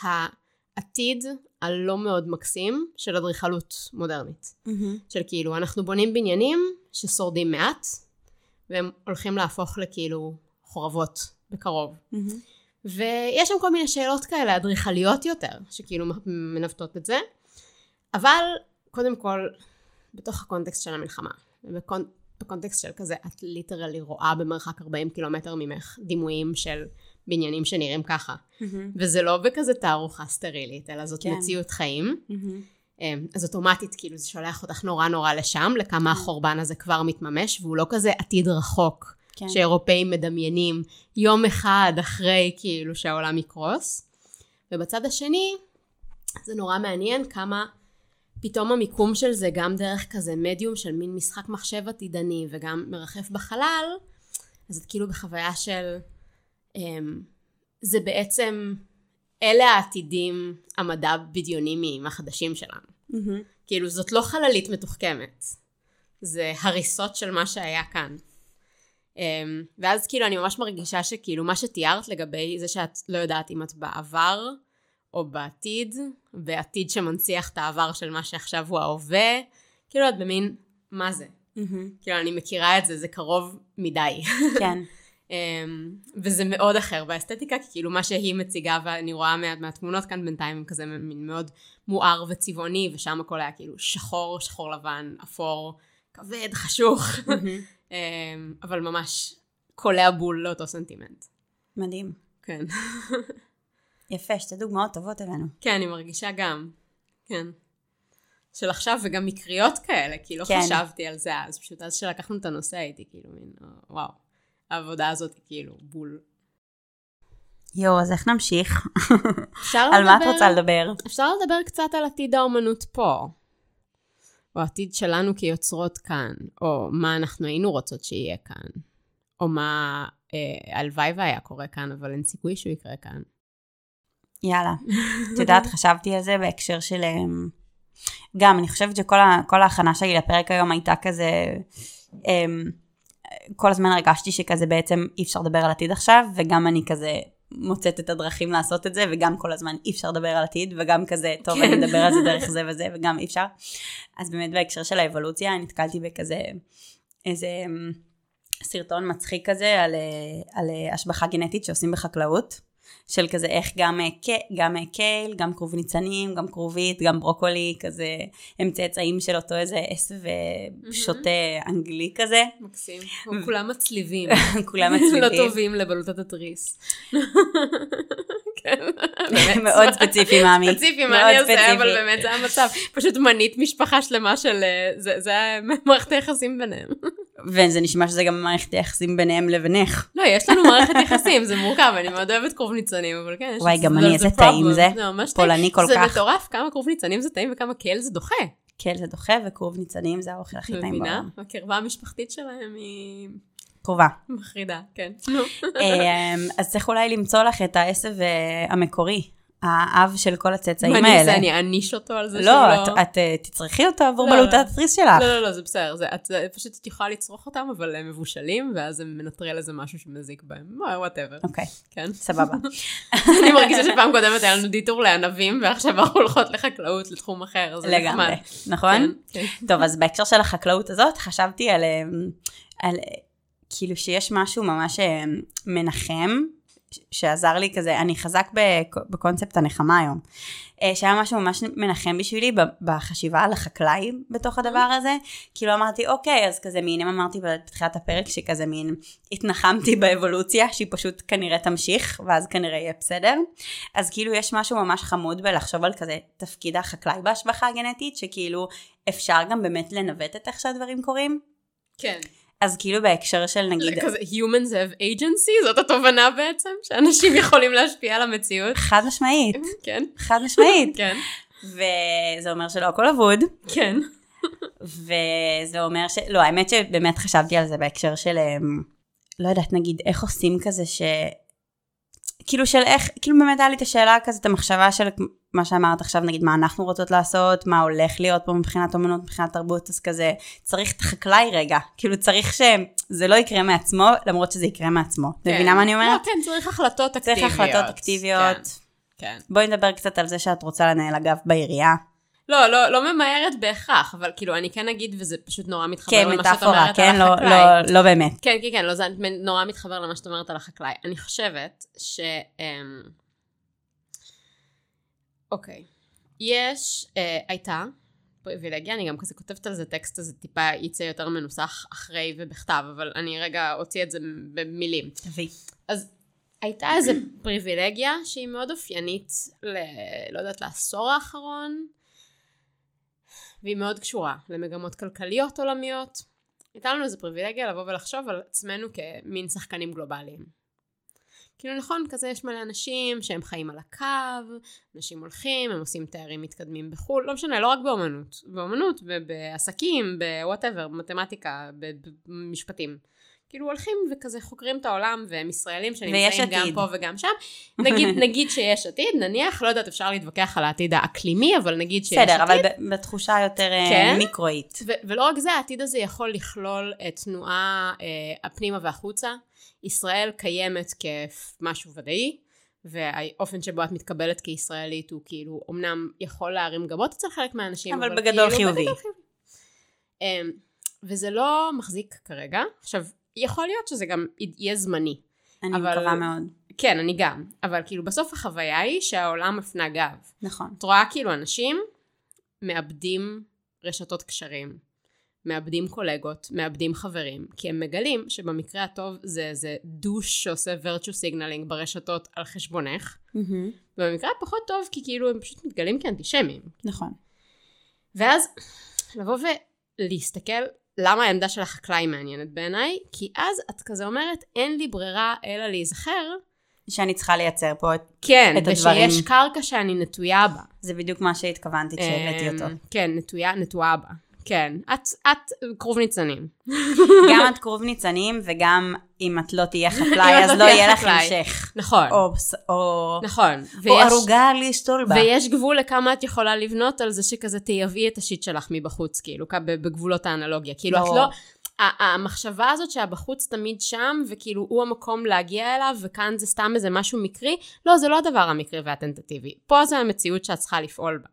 העתיד הלך מאוד מקסים של אדריכלות מודרנית. מהמם. של כאילו אנחנו בונים בניינים ששורדים מעט והם הולכים להפוך לכאילו חורבות בקרוב. מהמם. ויש שם כל מיני שאלות כאלה אדריכליות יותר, שכאילו מנווטות את זה, אבל קודם כל, בתוך הקונטקסט של המלחמה, ובקונטקסט של כזה, את literally רואה במרחק 40 קילומטר ממך דימויים של בניינים שנראים ככה. מהמם. וזה לא בכזה תערוכה סטרילית, אלא זאת כן. מציאות חיים. אמ, אז אוטומטית כאילו זה שולח אותך נורא נורא לשם, לכמה החורבן הזה כבר מתממש, והוא לא כזה עתיד רחוק. כן. שאירופאים מדמיינים יום אחד אחרי כאילו שהעולם יקרוס. ובצד השני, זה נורא מעניין כמה פתאום המיקום של זה גם דרך כזה מדיום של מין משחק מחשב עתידני וגם מרחף בחלל, אז את כאילו בחוויה של... אמ, זה בעצם, אלה העתידים המדע בדיוניים החדשים שלנו. מהמם. כאילו זאת לא חללית מתוחכמת, זה הריסות של מה שהיה כאן. Um, ואז כאילו אני ממש מרגישה שכאילו מה שתיארת לגבי זה שאת לא יודעת אם את בעבר או בעתיד, בעתיד שמנציח את העבר של מה שעכשיו הוא ההווה, כאילו את במין, מה זה? מהמם. כאילו אני מכירה את זה, זה קרוב מדי. כן. um, וזה מאוד אחר באסתטיקה, כי כאילו מה שהיא מציגה ואני רואה מה, מהתמונות כאן בינתיים, הם כזה מין מאוד מואר וצבעוני, ושם הכל היה כאילו שחור, שחור לבן, אפור, כבד, חשוך. מהמם. אמ, אבל ממש קולע בול לאותו סנטימנט. מדהים. כן. יפה, שתי דוגמאות טובות הבאנו. כן, אני מרגישה גם. כן. של עכשיו וגם מקריות כאלה, כי לא כן. חשבתי על זה אז, פשוט אז שלקחנו את הנושא הייתי כאילו מין, אה, וואו, העבודה הזאת היא כאילו בול. יואו, אז איך נמשיך? אפשר על מה את לדבר- רוצה לדבר? אפשר לדבר קצת על עתיד האומנות פה. או העתיד שלנו כיוצרות כאן, או מה אנחנו היינו רוצות שיהיה כאן, או מה אה, הלוואי והיה קורה כאן, אבל אין סיכוי שהוא יקרה כאן. יאללה. את יודעת, חשבתי על זה בהקשר של... אמ, גם, אני חושבת שכל ה- ההכנה שלי לפרק היום הייתה כזה... אמ, כל הזמן הרגשתי שכזה בעצם אי אפשר לדבר על עתיד עכשיו, וגם אני כזה מוצאת את הדרכים לעשות את זה, וגם כל הזמן אי אפשר לדבר על עתיד, וגם כזה, טוב, כן. אני אדבר על זה דרך זה וזה, וגם אי אפשר. אז באמת בהקשר של האבולוציה, נתקלתי בכזה איזה אמ, סרטון מצחיק כזה על, אה, על אה, השבחה גנטית שעושים בחקלאות. של כזה איך גם, אה, גם אה, קייל, גם כרוב ניצנים, גם כרובית, גם ברוקולי, כזה הם צאצאים של אותו איזה עשב שוטה אנגלי כזה, מקסים. כולם מצליבים. כולם מצליבים. לא טובים לבלוטת התריס. כן. מאוד ספציפי, מאמי. ספציפי, מה אני ספציפי. אבל באמת זה המצב. פשוט מנית משפחה שלמה של... אה, זה- מערכת היחסים ביניהם. וזה נשמע שזה גם מערכת היחסים ביניהם לבינך. לא, יש לנו מערכת יחסים, זה מורכב, אני מאוד אוהבת כרוב ניצנים, אבל כן, יש... וואי, גם זה- אני, זה איזה. טעים זה. זה ממש טעים. פולני כל זה כך. מטורף, כמה כרוב ניצנים זה טעים וכמה קל זה דוחה. קייל זה דוחה וכרוב ניצנים זה האוכל הכי טעים מבינה? בעולם. הקרבה המשפחתית שלהם היא קרובה. מחרידה, כן. אמ, אז צריך אולי למצוא לך את העשב אה, המקורי, האב של כל הצאצאים מה אני האלה. אעשה, אני אעניש אותו על זה לא, לא... את- את אה, תצרכי אותו עבור לא, בלוטת לא. התריס שלך. לא, לא, לא, זה בסדר, זה, את, זה, פשוט את יכולה לצרוך אותם, אבל הם מבושלים, ואז הם מנטרל איזה משהו שמזיק בהם, whatever, אוקיי, כן. סבבה. אני מרגישה שפעם קודמת היה לנו detour לענבים, ועכשיו אנחנו הולכות לחקלאות, לתחום אחר, זה לגמרי, נחמד. נכון? כן, כן. טוב, אז בהקשר של החקלאות הזאת, חשבתי על אמ, על כאילו שיש משהו ממש אה, מנחם, שעזר לי כזה, אני חזק בקונספט הנחמה היום. אה, שהיה משהו ממש מנחם בשבילי בחשיבה על החקלאי בתוך הדבר הזה. כאילו אמרתי, אוקיי, אז כזה מין, אם אמרתי בתחילת הפרק שכזה מין התנחמתי באבולוציה, שהיא פשוט כנראה תמשיך, ואז כנראה יהיה בסדר. אז כאילו יש משהו ממש חמוד בלחשוב על כזה תפקיד החקלאי בהשבחה הגנטית, שכאילו אפשר גם באמת לנווט את איך שהדברים קורים. כן. אז כאילו בהקשר של נגיד... כזה humans have agency? זאת התובנה בעצם? שאנשים יכולים להשפיע על המציאות? חד משמעית. כן. חד משמעית. כן. וזה אומר שלא הכל אבוד. כן. וזה אומר ש... לא, האמת שבאמת חשבתי על זה בהקשר של... אמ, לא יודעת, נגיד, איך עושים כזה ש... כאילו של איך, כאילו באמת היה לי את השאלה כזה, את המחשבה של מה שאמרת עכשיו, נגיד מה אנחנו רוצות לעשות, מה הולך להיות פה מבחינת אומנות, מבחינת תרבות, אז כזה, צריך את החקלאי רגע, כאילו צריך שזה לא יקרה מעצמו, למרות שזה יקרה מעצמו. כן. מבינה מה אני אומרת? לא, כן, צריך החלטות אקטיביות. צריך החלטות אקטיביות. כן. כן. בואי נדבר קצת על זה שאת רוצה לנהל אגב בעירייה. לא, לא, לא ממהרת בהכרח, אבל כאילו, אני כן אגיד, וזה פשוט נורא מתחבר כן, למה שאת אומרת כן, על לא, החקלאי. לא, לא באמת. כן, כן, כן, לא, זה נורא מתחבר למה שאת אומרת על החקלאי. אני חושבת ש... אמ, אוקיי. יש, אה, הייתה פריבילגיה, אני גם כזה כותבת על זה טקסט, הזה טיפה יצא יותר מנוסח אחרי ובכתב, אבל אני רגע אוציא את זה במילים. תביא. אז הייתה איזה פריבילגיה שהיא מאוד אופיינית ל... לא יודעת, לעשור האחרון, והיא מאוד קשורה למגמות כלכליות עולמיות. הייתה לנו איזה פריבילגיה לבוא ולחשוב על עצמנו כמין שחקנים גלובליים. כאילו נכון, כזה יש מלא אנשים שהם חיים על הקו, אנשים הולכים, הם עושים תארים מתקדמים בחו"ל, לא משנה, לא רק באומנות, באומנות, בעסקים, בוואטאבר, במתמטיקה, במשפטים. כאילו הולכים וכזה חוקרים את העולם והם ישראלים שנמצאים גם פה וגם שם. נגיד, נגיד שיש עתיד, נניח, לא יודעת, אפשר להתווכח על העתיד האקלימי, אבל נגיד שיש בסדר, עתיד. בסדר, אבל בתחושה יותר אה, כן? מיקרואית. ולא רק זה, העתיד הזה יכול לכלול את תנועה אה, הפנימה והחוצה. ישראל קיימת כמשהו ודאי, והאופן שבו את מתקבלת כישראלית הוא כאילו, אמנם יכול להרים גבות אצל חלק מהאנשים, אבל, אבל בגדול כאילו, חיובי. בגדול חיובי. אמ, וזה לא מחזיק כרגע. עכשיו, יכול להיות שזה גם יהיה זמני. אני אבל- מקווה מאוד. כן, אני גם. אבל כאילו בסוף החוויה היא שהעולם מפנה גב. נכון. את רואה כאילו אנשים מאבדים רשתות קשרים, מאבדים קולגות, מאבדים חברים, כי הם מגלים שבמקרה הטוב זה איזה דוש שעושה virtue signaling ברשתות על חשבונך, ובמקרה הפחות טוב כי כאילו הם פשוט מתגלים כאנטישמים. נכון. ואז לבוא ולהסתכל למה העמדה של החקלאי מעניינת בעיניי, כי אז את כזה אומרת אין לי ברירה אלא להיזכר, שאני צריכה לייצר פה את... כן, את הדברים. ושיש קרקע שאני נטויה בה. זה בדיוק מה שהתכוונתי כשהבאתי אותו. אמ, כן, נטויה, נטועה בה. כן, את, את כרוב ניצנים. גם את כרוב ניצנים, וגם אם את לא תהיה חקלאי, את אז לא לא יהיה לך. המשך. נכון, או, או, נכון. או ויש, ערוגה להסתול בה. ויש גבול לכמה את יכולה לבנות על זה שכזה תייבאי את השיט שלך מבחוץ, כאילו, בגבולות האנלוגיה. כאילו, את. לא... ה- המחשבה הזאת שהבחוץ תמיד שם, וכאילו הוא המקום להגיע אליו, וכאן זה סתם איזה משהו מקרי, לא, זה לא הדבר המקרי והטנטטיבי. פה זה המציאות שאת צריכה לפעול בה.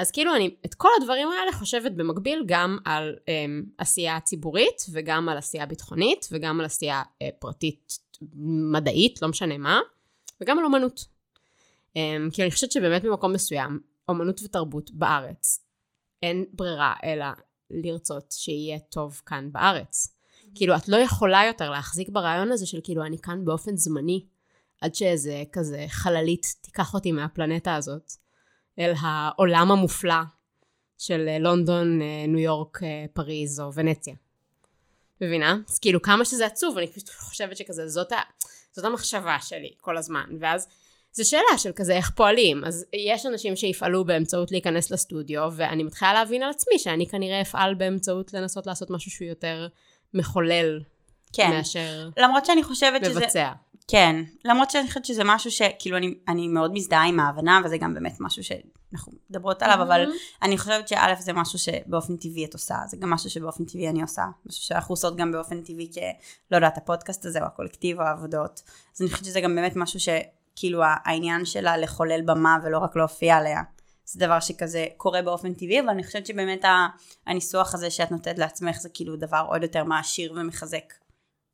אז כאילו אני את כל הדברים האלה חושבת במקביל גם על אמ, עשייה ציבורית, וגם על עשייה ביטחונית, וגם על עשייה אה, פרטית מדעית, לא משנה מה, וגם על אומנות. אמ, כי אני חושבת שבאמת במקום מסוים, אומנות ותרבות בארץ, אין ברירה אלא לרצות שיהיה טוב כאן בארץ. כאילו, את לא יכולה יותר להחזיק ברעיון הזה של כאילו, אני כאן באופן זמני, עד שאיזה כזה חללית תיקח אותי מהפלנטה הזאת, אל העולם המופלא של אה, לונדון, אה, ניו יורק, אה, פריז או ונציה. מבינה? אז כאילו, כמה שזה עצוב, אני פשוט חושבת שכזה, זאת, ה, זאת המחשבה שלי כל הזמן. ואז זו שאלה של כזה איך פועלים. אז יש אנשים שיפעלו באמצעות להיכנס לסטודיו, ואני מתחילה להבין על עצמי שאני כנראה אפעל באמצעות לנסות לעשות משהו שהוא יותר מחולל כן. מאשר למרות שאני חושבת שזה... כן. למרות שאני חושבת שזה משהו שכאילו אני, אני מאוד מזדהה עם ההבנה, וזה גם באמת משהו שאנחנו מדברות עליו, אבל אני חושבת שא' זה משהו שבאופן טבעי את עושה, זה גם משהו שבאופן טבעי אני עושה, משהו שאנחנו עושות גם באופן טבעי כ... לא יודעת, הפודקאסט הזה או הקולקטיב או העבודות. אז אני חושבת שזה גם באמת משהו שכאילו העניין שלה לחולל במה ולא רק להופיע עליה. זה דבר שכזה קורה באופן טבעי, אבל אני חושבת שבאמת הניסוח הזה שאת נותנת לעצמך זה כאילו דבר עוד יותר מעשיר ומחזק,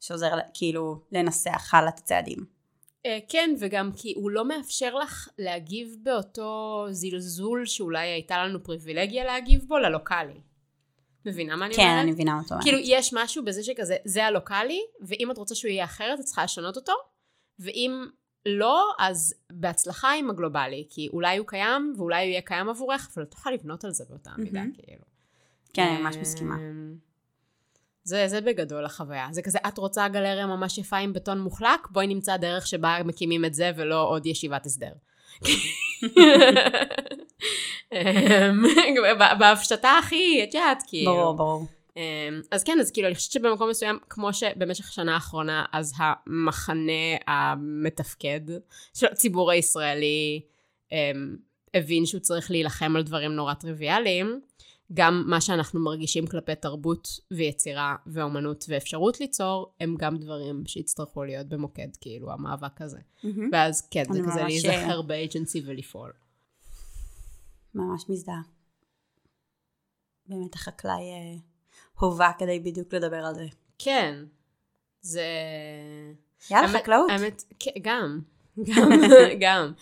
שעוזר כאילו לנסח הלאה את הצעדים. אה, כן, וגם כי הוא לא מאפשר לך להגיב באותו זלזול שאולי הייתה לנו פריבילגיה להגיב בו ללוקאלי. מבינה מה אני כן, אומרת? אני מבינה אותו. כאילו, יש משהו בזה שכזה, זה הלוקאלי, ואם את רוצה שהוא יהיה אחרת, את צריכה לשנות אותו, ואם לא, אז בהצלחה עם הגלובלי, כי אולי הוא קיים, ואולי הוא יהיה קיים עבורך, אבל את תוכל לבנות על זה באותה מידה, מהמם. כאילו. כן, אני ממש מסכימה. זה, זה בגדול החוויה. זה כזה, את רוצה גלריה ממש יפה עם בטון מוחלק? בואי נמצא דרך שבה מקימים את זה ולא עוד ישיבת הסדר. אמ, בהפשטה הכי, את יודעת, כאילו. ברור, ברור. אמ, אז כן, אז כאילו, אני חושבת שבמקום מסוים, כמו שבמשך השנה האחרונה, אז המחנה המתפקד של הציבור הישראלי אמ, הבין שהוא צריך להילחם על דברים נורא טריוויאליים. גם מה שאנחנו מרגישים כלפי תרבות ויצירה ואומנות ואפשרות ליצור, הם גם דברים שיצטרכו להיות במוקד, כאילו, המאבק הזה. מהמם. ואז כן, זה כזה להיזכר באג'נסי ולפעול. ממש מזדהה. באמת החקלאי אה, הובא כדי בדיוק לדבר על זה. כן, זה... יאללה, האמת- חקלאות. האמת, כן, גם, גם, גם,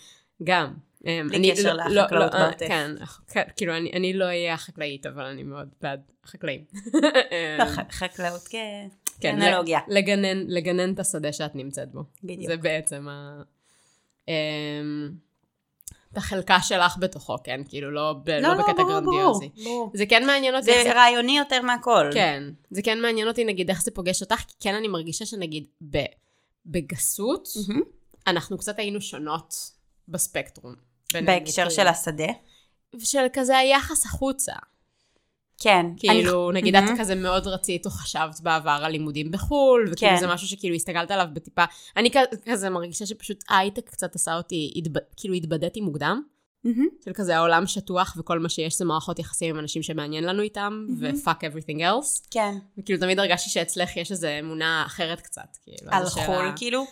גם. אמ, בלי קשר לא- לחקלאות לא- לא, בעוטף. כן, כן, כאילו, אני- לא אהיה החקלאית, אבל אני מאוד בעד החקלאים. לא, אמ, חקלאות כ- כן, כאנלוגיה. לגנן, את השדה שאת נמצאת בו. בדיוק. זה בעצם ה... אמ, את החלקה שלך בתוכו, כן? כאילו, לא ב- לא לא, לא, בקטע ברור, גרנדיוזי. ברור, ברור. זה כן מעניין אותי. איך זה רעיוני יותר מהכל. כן, זה כן מעניין אותי נגיד איך זה פוגש אותך, כי כן אני מרגישה שנגיד ב, בגסות, מהמם. אנחנו קצת היינו שונות בספקטרום. בין בהקשר. של השדה. של כזה היחס החוצה. כן. כאילו, אני- נגיד את מהמם. כזה מאוד רצית או חשבת בעבר על לימודים בחו"ל, וכאילו כן. זה משהו שכאילו הסתכלת עליו בטיפה. אני כזה מרגישה שפשוט ההייטק קצת עשה אותי, התב... כאילו התבדיתי מוקדם. מהמם. של כזה העולם שטוח וכל מה שיש זה מערכות יחסים עם אנשים שמעניין לנו איתם, ו-fuck everything else. כן. וכאילו תמיד הרגשתי שאצלך יש איזו אמונה אחרת קצת, כאילו. על איזו שאלה- חו"ל, כאילו.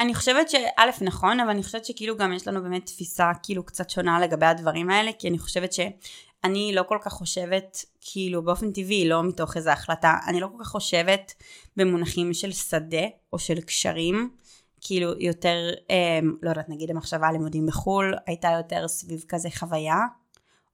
אני חושבת שא', נכון, אבל אני חושבת שכאילו גם יש לנו באמת תפיסה כאילו קצת שונה לגבי הדברים האלה, כי אני חושבת שאני לא כל כך חושבת, כאילו באופן טבעי, לא מתוך איזו החלטה, אני לא כל כך חושבת במונחים של שדה או של קשרים. כאילו יותר, אה, לא יודעת, נגיד המחשבה על לימודים בחו"ל, הייתה יותר סביב כזה חוויה,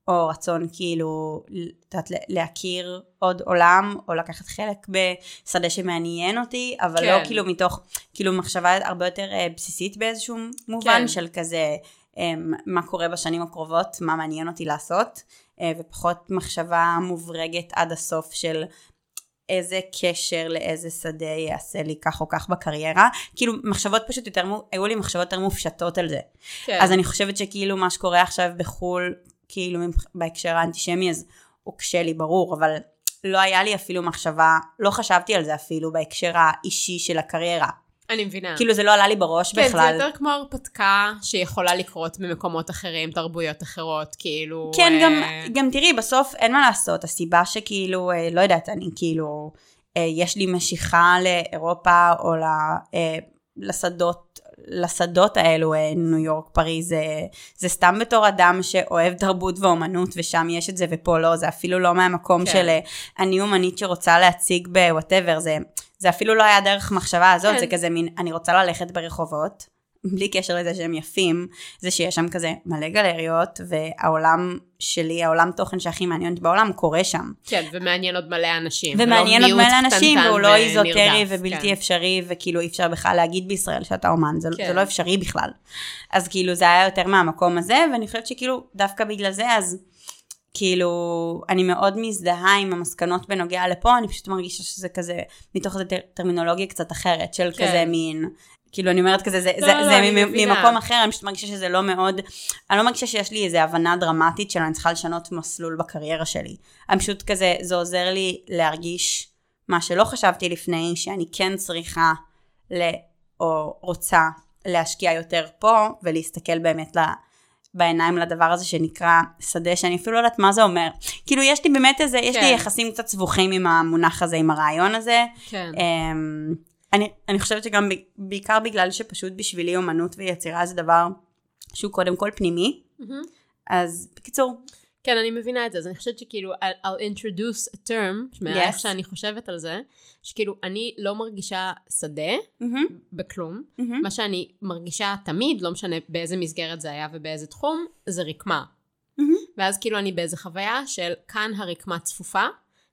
או רצון כאילו, את יודעת, להכיר עוד עולם, או לקחת חלק בשדה שמעניין אותי, אבל כן. לא כאילו מתוך, כאילו מחשבה הרבה יותר אה, בסיסית באיזשהו מובן, כן. של כזה, אה, מה קורה בשנים הקרובות, מה מעניין אותי לעשות, אה, ופחות מחשבה מוברגת עד הסוף של איזה קשר לאיזה שדה יעשה לי כך או כך בקריירה, כאילו מחשבות פשוט יותר, היו לי מחשבות יותר מופשטות על זה. כן. אז אני חושבת שכאילו מה שקורה עכשיו בחו"ל, כאילו בהקשר האנטישמי, אז הוא קשה לי ברור, אבל לא היה לי אפילו מחשבה, לא חשבתי על זה אפילו בהקשר האישי של הקריירה. אני מבינה. כאילו זה לא עלה לי בראש כן, בכלל. זה יותר כמו הרפתקה שיכולה לקרות במקומות אחרים, תרבויות אחרות, כאילו... כן, אה, גם, גם תראי, בסוף אין מה לעשות, הסיבה שכאילו, אה, לא יודעת, אני כאילו, אה, יש לי משיכה לאירופה או ל, אה, לשדות, לשדות האלו, אה, ניו יורק, פריז, אה, זה סתם בתור אדם שאוהב תרבות ואומנות, ושם יש את זה ופה לא, זה אפילו לא מהמקום כן. של אה, אני אומנית שרוצה להציג בוואטאבר, זה, זה אפילו לא היה דרך מחשבה הזאת, כן. זה כזה מין, אני רוצה ללכת ברחובות. בלי קשר לזה שהם יפים, זה שיש שם כזה מלא גלריות, והעולם שלי, העולם תוכן שהכי מעניין אותי בעולם, קורה שם. כן, ומעניין עוד מלא אנשים. ומעניין עוד מלא אנשים, והוא לא איזוטרי ובלתי כן. אפשרי, וכאילו אי אפשר בכלל להגיד בישראל שאתה אומן, זה, כן. זה לא אפשרי בכלל. אז כאילו זה היה יותר מהמקום הזה, ואני חושבת שכאילו דווקא בגלל זה, אז כאילו, אני מאוד מזדהה עם המסקנות בנוגע לפה, אני פשוט מרגישה שזה כזה, מתוך טר- טרמינולוגיה קצת אחרת, של כן. כזה מין, כאילו אני אומרת כזה, זה, לא, זה, לא, זה מבינה. ממקום אחר, אני פשוט מרגישה שזה לא מאוד, אני לא מרגישה שיש לי איזו הבנה דרמטית של אני צריכה לשנות מסלול בקריירה שלי. אני פשוט כזה, זה עוזר לי להרגיש מה שלא חשבתי לפני, שאני כן צריכה, ל, או רוצה להשקיע יותר פה, ולהסתכל באמת ל... בעיניים לדבר הזה שנקרא שדה, שאני אפילו לא יודעת מה זה אומר. כאילו יש לי באמת איזה, יש לי כן. יחסים קצת סבוכים עם המונח הזה, עם הרעיון הזה. כן. אמ, אני, אני חושבת שגם בעיקר בגלל שפשוט בשבילי אומנות ויצירה זה דבר שהוא קודם כל פנימי, מהמם. אז בקיצור, כן, אני מבינה את זה, אז אני חושבת שכאילו, I'll I'll introduce a term, מאיך Yes. שאני חושבת על זה, שכאילו, אני לא מרגישה שדה מהמם, בכלום. מהמם. מה שאני מרגישה תמיד, לא משנה באיזה מסגרת זה היה ובאיזה תחום, זה רקמה. מהמם. ואז כאילו אני באיזה חוויה של כאן הרקמה צפופה,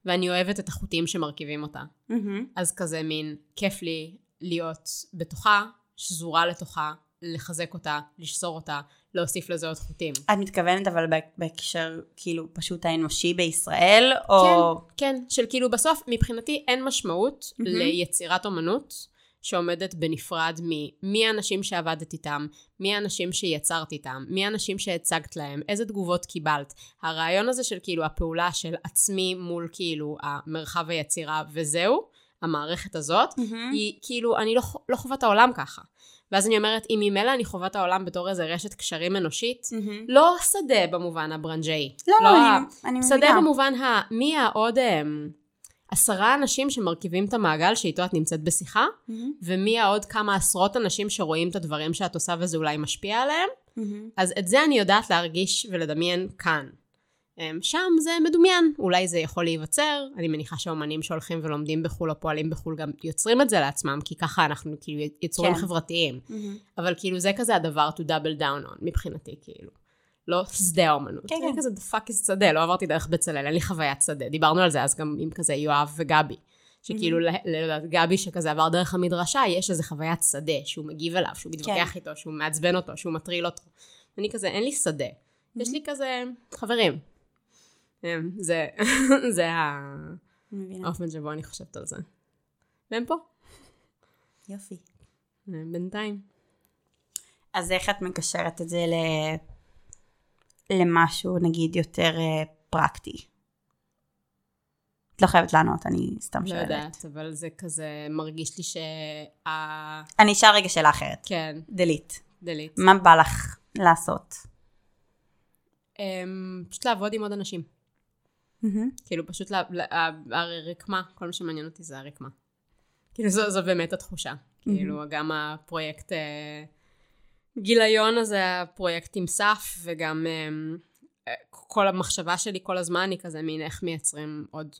ואני אוהבת את החוטים שמרכיבים אותה. מהמם. אז כזה מין, כיף לי להיות בתוכה, שזורה לתוכה, לחזק אותה, לשזור אותה, להוסיף לזה עוד חוטים. את מתכוונת אבל בה- בהקשר כאילו פשוט האנושי בישראל, או... כן, כן, של כאילו בסוף מבחינתי אין משמעות מהמם. ליצירת אומנות שעומדת בנפרד ממי האנשים שעבדת איתם, מי האנשים שיצרת איתם, מי האנשים שהצגת להם, איזה תגובות קיבלת. הרעיון הזה של כאילו הפעולה של עצמי מול כאילו המרחב היצירה וזהו, המערכת הזאת, מהמם. היא כאילו, אני לא, לא חווה את העולם ככה. ואז אני אומרת, אם ממילא אני חווה את העולם בתור איזה רשת קשרים אנושית, מהמם. לא שדה במובן הברנג'אי. לא, לא, ה- אני- אני שדה מבינה. במובן ה... מי העוד אמ, עשרה אנשים שמרכיבים את המעגל שאיתו את נמצאת בשיחה, מהמם. ומי העוד כמה עשרות אנשים שרואים את הדברים שאת עושה וזה אולי משפיע עליהם. מהמם. אז את זה אני יודעת להרגיש ולדמיין כאן. אמ, שם זה מדומיין, אולי זה יכול להיווצר, אני מניחה שאומנים שהולכים ולומדים בחו"ל או פועלים בחו"ל גם יוצרים את זה לעצמם, כי ככה אנחנו כאילו יצורים כן. חברתיים. מהמם. אבל כאילו זה כזה הדבר to double down on מבחינתי, כאילו. לא שדה האומנות. כן, כן. כזה the fuck is שדה, לא עברתי דרך בצלאל, אין לי חוויית שדה. דיברנו על זה אז גם עם כזה יואב וגבי. שכאילו, לדעת, גבי שכזה עבר דרך המדרשה, יש איזה חוויית שדה שהוא מגיב אליו, שהוא מתווכח כן. איתו, שהוא מעצבן אותו, שהוא מטריל אותו. אני כזה, אין לי שדה. יש לי כזה חברים. אמ, זה, זה. האופן שבו אני חושבת על זה. והם פה, יופי. אמ, בינתיים. אז איך את מקשרת את זה ל... למשהו נגיד יותר אה, פרקטי? את לא חייבת לענות, אני סתם לא שואלת. יודעת, אבל זה כזה מרגיש לי שה... אני אשאל רגע שאלה אחרת. כן, דלית. דלית. מה בא לך לעשות? אמ, פשוט לעבוד עם עוד אנשים. כאילו פשוט, לה- לה- הרקמה, כל מה שמעניין אותי זה הרקמה. כאילו זו, זו באמת התחושה. כאילו גם הפרויקט אה, גיליון הזה, הפרויקט עם סף, וגם אמ, אה, כל המחשבה שלי כל הזמן היא כזה מין איך מייצרים עוד.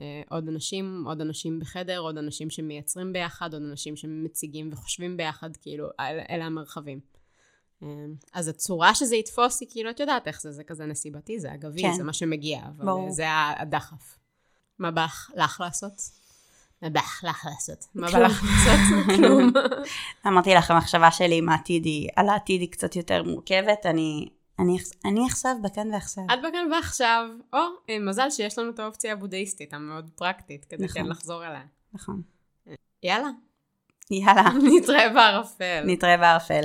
אה, עוד אנשים, עוד אנשים בחדר, עוד אנשים שמייצרים ביחד, עוד אנשים שמציגים וחושבים ביחד, כאילו, אלה המרחבים. אה, אז הצורה שזה יתפוס היא כאילו, את יודעת איך זה, זה כזה נסיבתי, זה אגבי, כן. זה מה שמגיע, אבל ברור. זה הדחף. מה בא לך- לעשות? מה בא לך לעשות? מה בא. לך לעשות? כלום. אמרתי לך, המחשבה שלי עם העתיד היא, על העתיד היא קצת יותר מורכבת, אני, אני, אני עכשיו בכאן ועכשיו. את בכאן ועכשיו, או אה, מזל שיש לנו את האופציה הבודהיסטית המאוד פרקטית, כדי נכון. כן לחזור אליה. נכון. יאללה, יאללה, נתראה בערפל. נתראה בערפל.